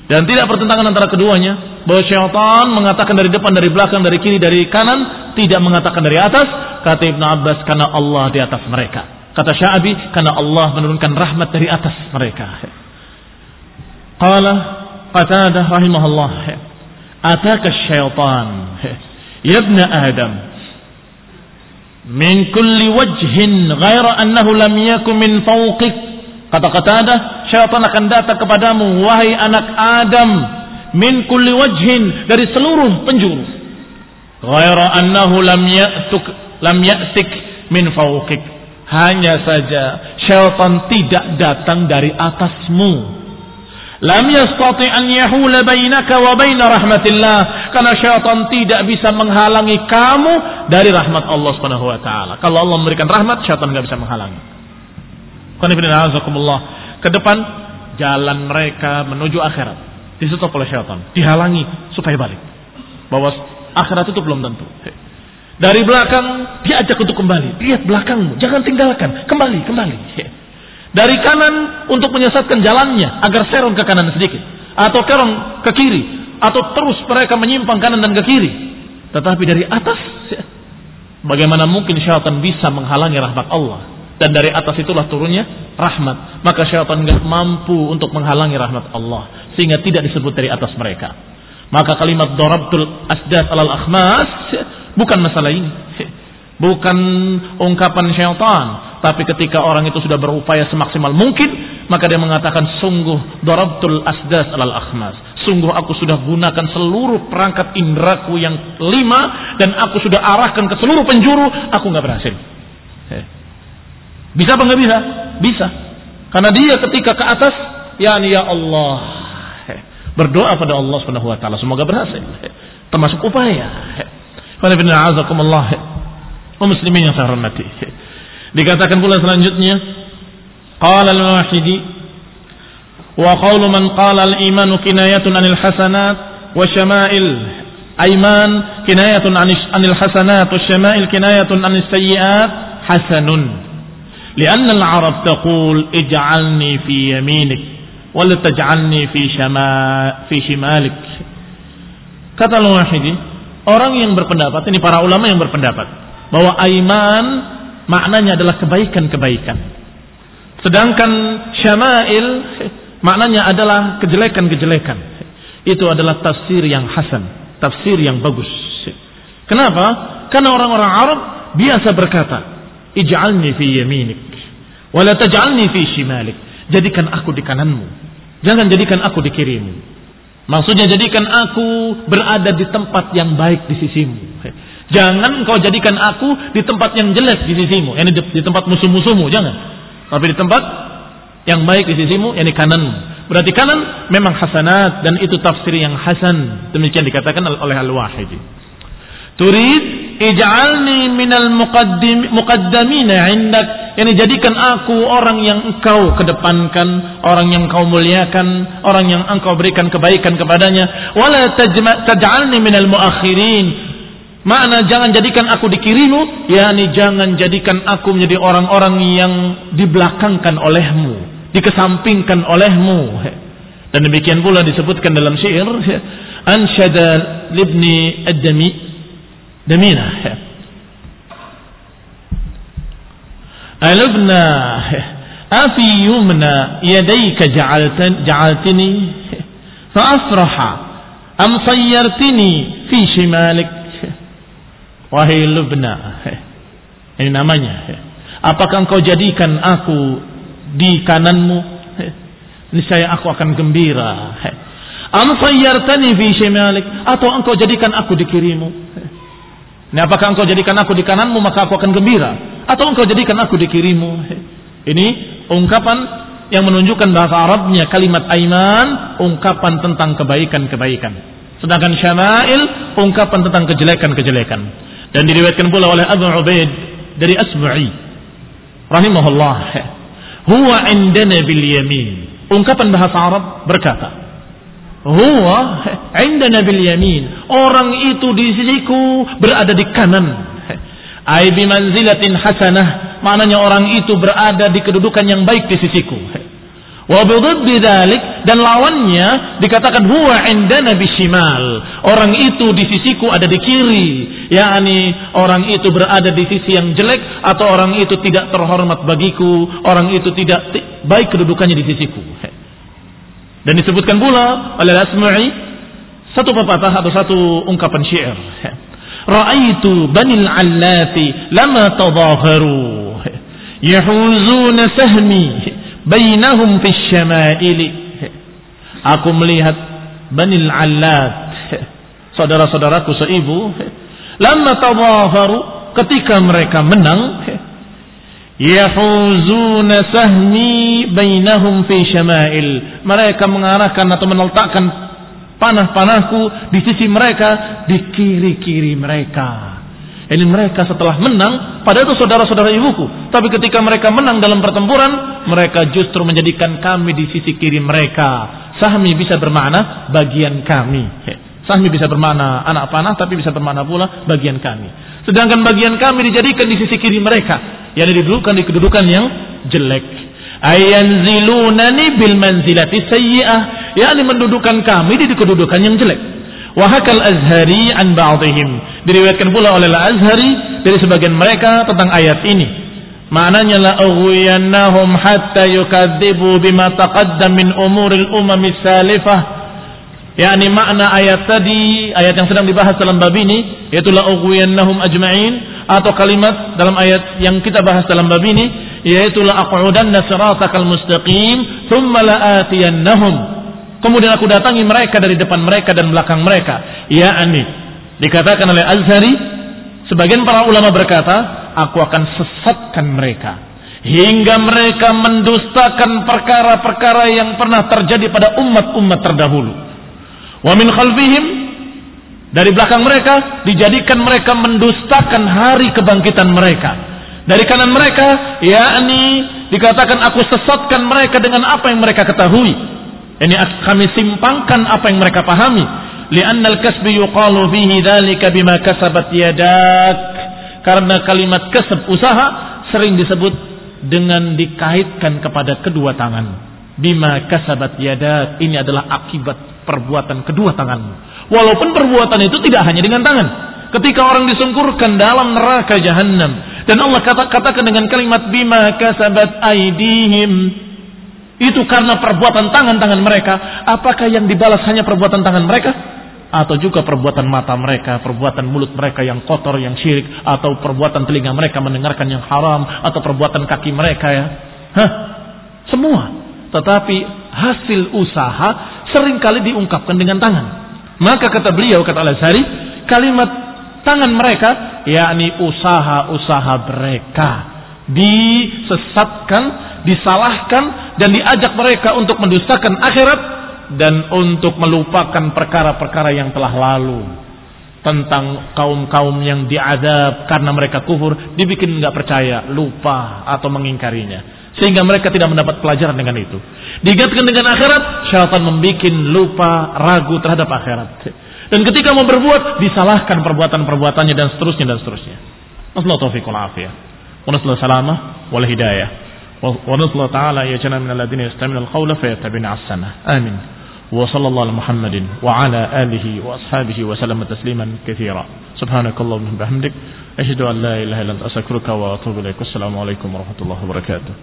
Dan tidak pertentangan antara keduanya bahwa syaitan mengatakan dari depan, dari belakang, dari kiri, dari kanan, tidak mengatakan dari atas, kata Ibn Abbas karena Allah di atas mereka. Kata Sya'bi, karena Allah menurunkan rahmat dari atas mereka. Qala Qatadah rahimahullah. Ataka syaitan. Ya ibn Adam. Min kulli wajhin ghaira annahu lam yakun min fawqik. Kata Qatadah, syaitan akan datang kepadamu. Wahai anak Adam. Min kulli wajhin. Dari seluruh penjuru. Ghaira annahu lam ya'tuk lam ya'tik min fawqik hanya saja syaitan tidak datang dari atasmu. Lam yastati an yahula bainaka wa baina rahmatillah. Karena syaitan tidak bisa menghalangi kamu dari rahmat Allah Subhanahu wa taala. Kalau Allah memberikan rahmat, syaitan tidak bisa menghalangi. Ke depan jalan mereka menuju akhirat ditutup oleh syaitan, dihalangi supaya balik. Bahwa akhirat itu belum tentu. Dari belakang diajak untuk kembali. Lihat belakangmu, jangan tinggalkan. Kembali, kembali. Dari kanan untuk menyesatkan jalannya agar serong ke kanan sedikit atau kerong ke kiri atau terus mereka menyimpang kanan dan ke kiri. Tetapi dari atas bagaimana mungkin syaitan bisa menghalangi rahmat Allah? Dan dari atas itulah turunnya rahmat. Maka syaitan nggak mampu untuk menghalangi rahmat Allah sehingga tidak disebut dari atas mereka. Maka kalimat dorabtul asdas alal akhmas Bukan masalah ini. Bukan ungkapan syaitan. Tapi ketika orang itu sudah berupaya semaksimal mungkin, maka dia mengatakan sungguh darabtul asdas alal akhmas. Sungguh aku sudah gunakan seluruh perangkat indraku yang lima dan aku sudah arahkan ke seluruh penjuru, aku nggak berhasil. Bisa apa nggak bisa? Bisa. Karena dia ketika ke atas, ya ya Allah, berdoa pada Allah Subhanahu wa taala semoga berhasil. Termasuk upaya. Wa muslimin yang saya hormati. Dikatakan pula selanjutnya, qala al-wahidi wa qawlu man qala al-imanu kinayatun anil hasanat wa syama'il aiman kinayatun anil hasanat wa syama'il kinayatun anil sayyiat hasanun لأن العرب تقول اجعلني في يمينك ولا تجعلني في شمال في شمالك kata al-wahidi Orang yang berpendapat, ini para ulama yang berpendapat bahwa aiman maknanya adalah kebaikan-kebaikan. Sedangkan syama'il maknanya adalah kejelekan-kejelekan. Itu adalah tafsir yang hasan, tafsir yang bagus. Kenapa? Karena orang-orang Arab biasa berkata, "Ij'alni fi yaminik wa la taj'alni fi shimalik." Jadikan aku di kananmu, jangan jadikan aku di kirimu. Maksudnya jadikan aku berada di tempat yang baik di sisimu. Jangan kau jadikan aku di tempat yang jelek di sisimu. Ini di, tempat musuh-musuhmu, jangan. Tapi di tempat yang baik di sisimu, ini kananmu. Berarti kanan memang hasanat dan itu tafsir yang hasan. Demikian dikatakan oleh Al-Wahidi. Turid ij'alni minal muqaddim muqaddamina indak. Yani jadikan aku orang yang engkau kedepankan, orang yang engkau muliakan, orang yang engkau berikan kebaikan kepadanya. Wala taj'alni minal muakhirin. Makna jangan jadikan aku dikirimu, yakni jangan jadikan aku menjadi orang-orang yang dibelakangkan olehmu, dikesampingkan olehmu. Dan demikian pula disebutkan dalam syair Ansyada libni ad-dami Damina. Alubna Afi yumna yadayka ja'altini. Fa'asraha Am sayyartini fi shimalik Wahai Lubna. Ini namanya. Apakah engkau jadikan aku di kananmu? Niscaya aku akan gembira. Am sayyartani fi shimalik atau engkau jadikan aku di kirimu? Nah, apakah engkau jadikan aku di kananmu maka aku akan gembira. Atau engkau jadikan aku di kirimu? Ini ungkapan yang menunjukkan bahasa Arabnya kalimat aiman ungkapan tentang kebaikan-kebaikan. Sedangkan syama'il ungkapan tentang kejelekan-kejelekan dan diriwayatkan pula oleh Abu Ubaid dari Asma'i rahimahullah huwa indana bil yamin Ungkapan bahasa Arab berkata, Huwa indana bil yamin. Orang itu di sisiku berada di kanan. Ai bi manzilatin hasanah. Maknanya orang itu berada di kedudukan yang baik di sisiku. Wa bidzalik dan lawannya dikatakan huwa indana bishimal. Orang itu di sisiku ada di kiri, yakni orang itu berada di sisi yang jelek atau orang itu tidak terhormat bagiku, orang itu tidak baik kedudukannya di sisiku. Dan disebutkan pula oleh Asma'i satu pepatah atau satu ungkapan syair. Ra'aitu banil allati lama tadhaharu yahuzuna sahmi bainahum fi syama'ili. Aku melihat Banil Allat saudara-saudaraku seibu. Lama tawafaru ketika mereka menang yahuzuna sahmi bainahum fi syama'il. Mereka mengarahkan atau meletakkan panah-panahku di sisi mereka di kiri-kiri mereka ini mereka setelah menang, padahal itu saudara-saudara ibuku. Tapi ketika mereka menang dalam pertempuran, mereka justru menjadikan kami di sisi kiri mereka. Sahmi bisa bermakna bagian kami. Sahmi bisa bermakna anak panah, tapi bisa bermakna pula bagian kami. Sedangkan bagian kami dijadikan di sisi kiri mereka. Yang didudukan di kedudukan yang jelek. Ayanzilunani bil manzilati sayyi'ah. Yang mendudukan kami di kedudukan yang jelek. Wahakal Azhari an ba'dihim. Diriwayatkan pula oleh Al-Azhari dari sebagian mereka tentang ayat ini. Maknanya la ughwiyannahum hatta yukadzibu bima taqaddam min umuril umami salifah. yakni makna ayat tadi, ayat yang sedang dibahas dalam bab ini, yaitu la ughwiyannahum ajma'in atau kalimat dalam ayat yang kita bahas dalam bab ini, yaitu la aqudanna siratakal mustaqim, thumma la atiyannahum Kemudian aku datangi mereka dari depan mereka dan belakang mereka. Ya ani. Dikatakan oleh Al-Zari, sebagian para ulama berkata, aku akan sesatkan mereka. Hingga mereka mendustakan perkara-perkara yang pernah terjadi pada umat-umat terdahulu. Wa min khalfihim, dari belakang mereka, dijadikan mereka mendustakan hari kebangkitan mereka. Dari kanan mereka, yakni dikatakan aku sesatkan mereka dengan apa yang mereka ketahui ini kami simpangkan apa yang mereka pahami. Li'annal kasbi yuqalu fihi dhalika bima kasabat yadak. Karena kalimat kasab usaha sering disebut dengan dikaitkan kepada kedua tangan. Bima kasabat yadak. Ini adalah akibat perbuatan kedua tanganmu. Walaupun perbuatan itu tidak hanya dengan tangan. Ketika orang disungkurkan dalam neraka jahanam. Dan Allah kata katakan dengan kalimat bima kasabat aidihim itu karena perbuatan tangan-tangan mereka. Apakah yang dibalas hanya perbuatan tangan mereka? Atau juga perbuatan mata mereka, perbuatan mulut mereka yang kotor, yang syirik, atau perbuatan telinga mereka mendengarkan yang haram, atau perbuatan kaki mereka ya. Hah? Semua. Tetapi hasil usaha sering kali diungkapkan dengan tangan. Maka kata beliau, kata Al-Azhari, kalimat tangan mereka, yakni usaha-usaha mereka disesatkan, disalahkan dan diajak mereka untuk mendustakan akhirat dan untuk melupakan perkara-perkara yang telah lalu tentang kaum-kaum yang diadab karena mereka kufur dibikin nggak percaya lupa atau mengingkarinya. Sehingga mereka tidak mendapat pelajaran dengan itu. Diingatkan dengan akhirat syaitan membuat lupa ragu terhadap akhirat. Dan ketika mau berbuat disalahkan perbuatan-perbuatannya dan seterusnya dan seterusnya. Taufiq wal afiyah ونطلع تعالى يجنا من الذين يستمعون القول فيتبعون عسنا آمين. وصلى الله على محمد وعلى آله وأصحابه وسلم تسليما كثيرا. سبحانك اللهم وبحمدك. أشهد أن لا إله إلا أنت أشكرك وأتوب إليك. السلام عليكم ورحمة الله وبركاته.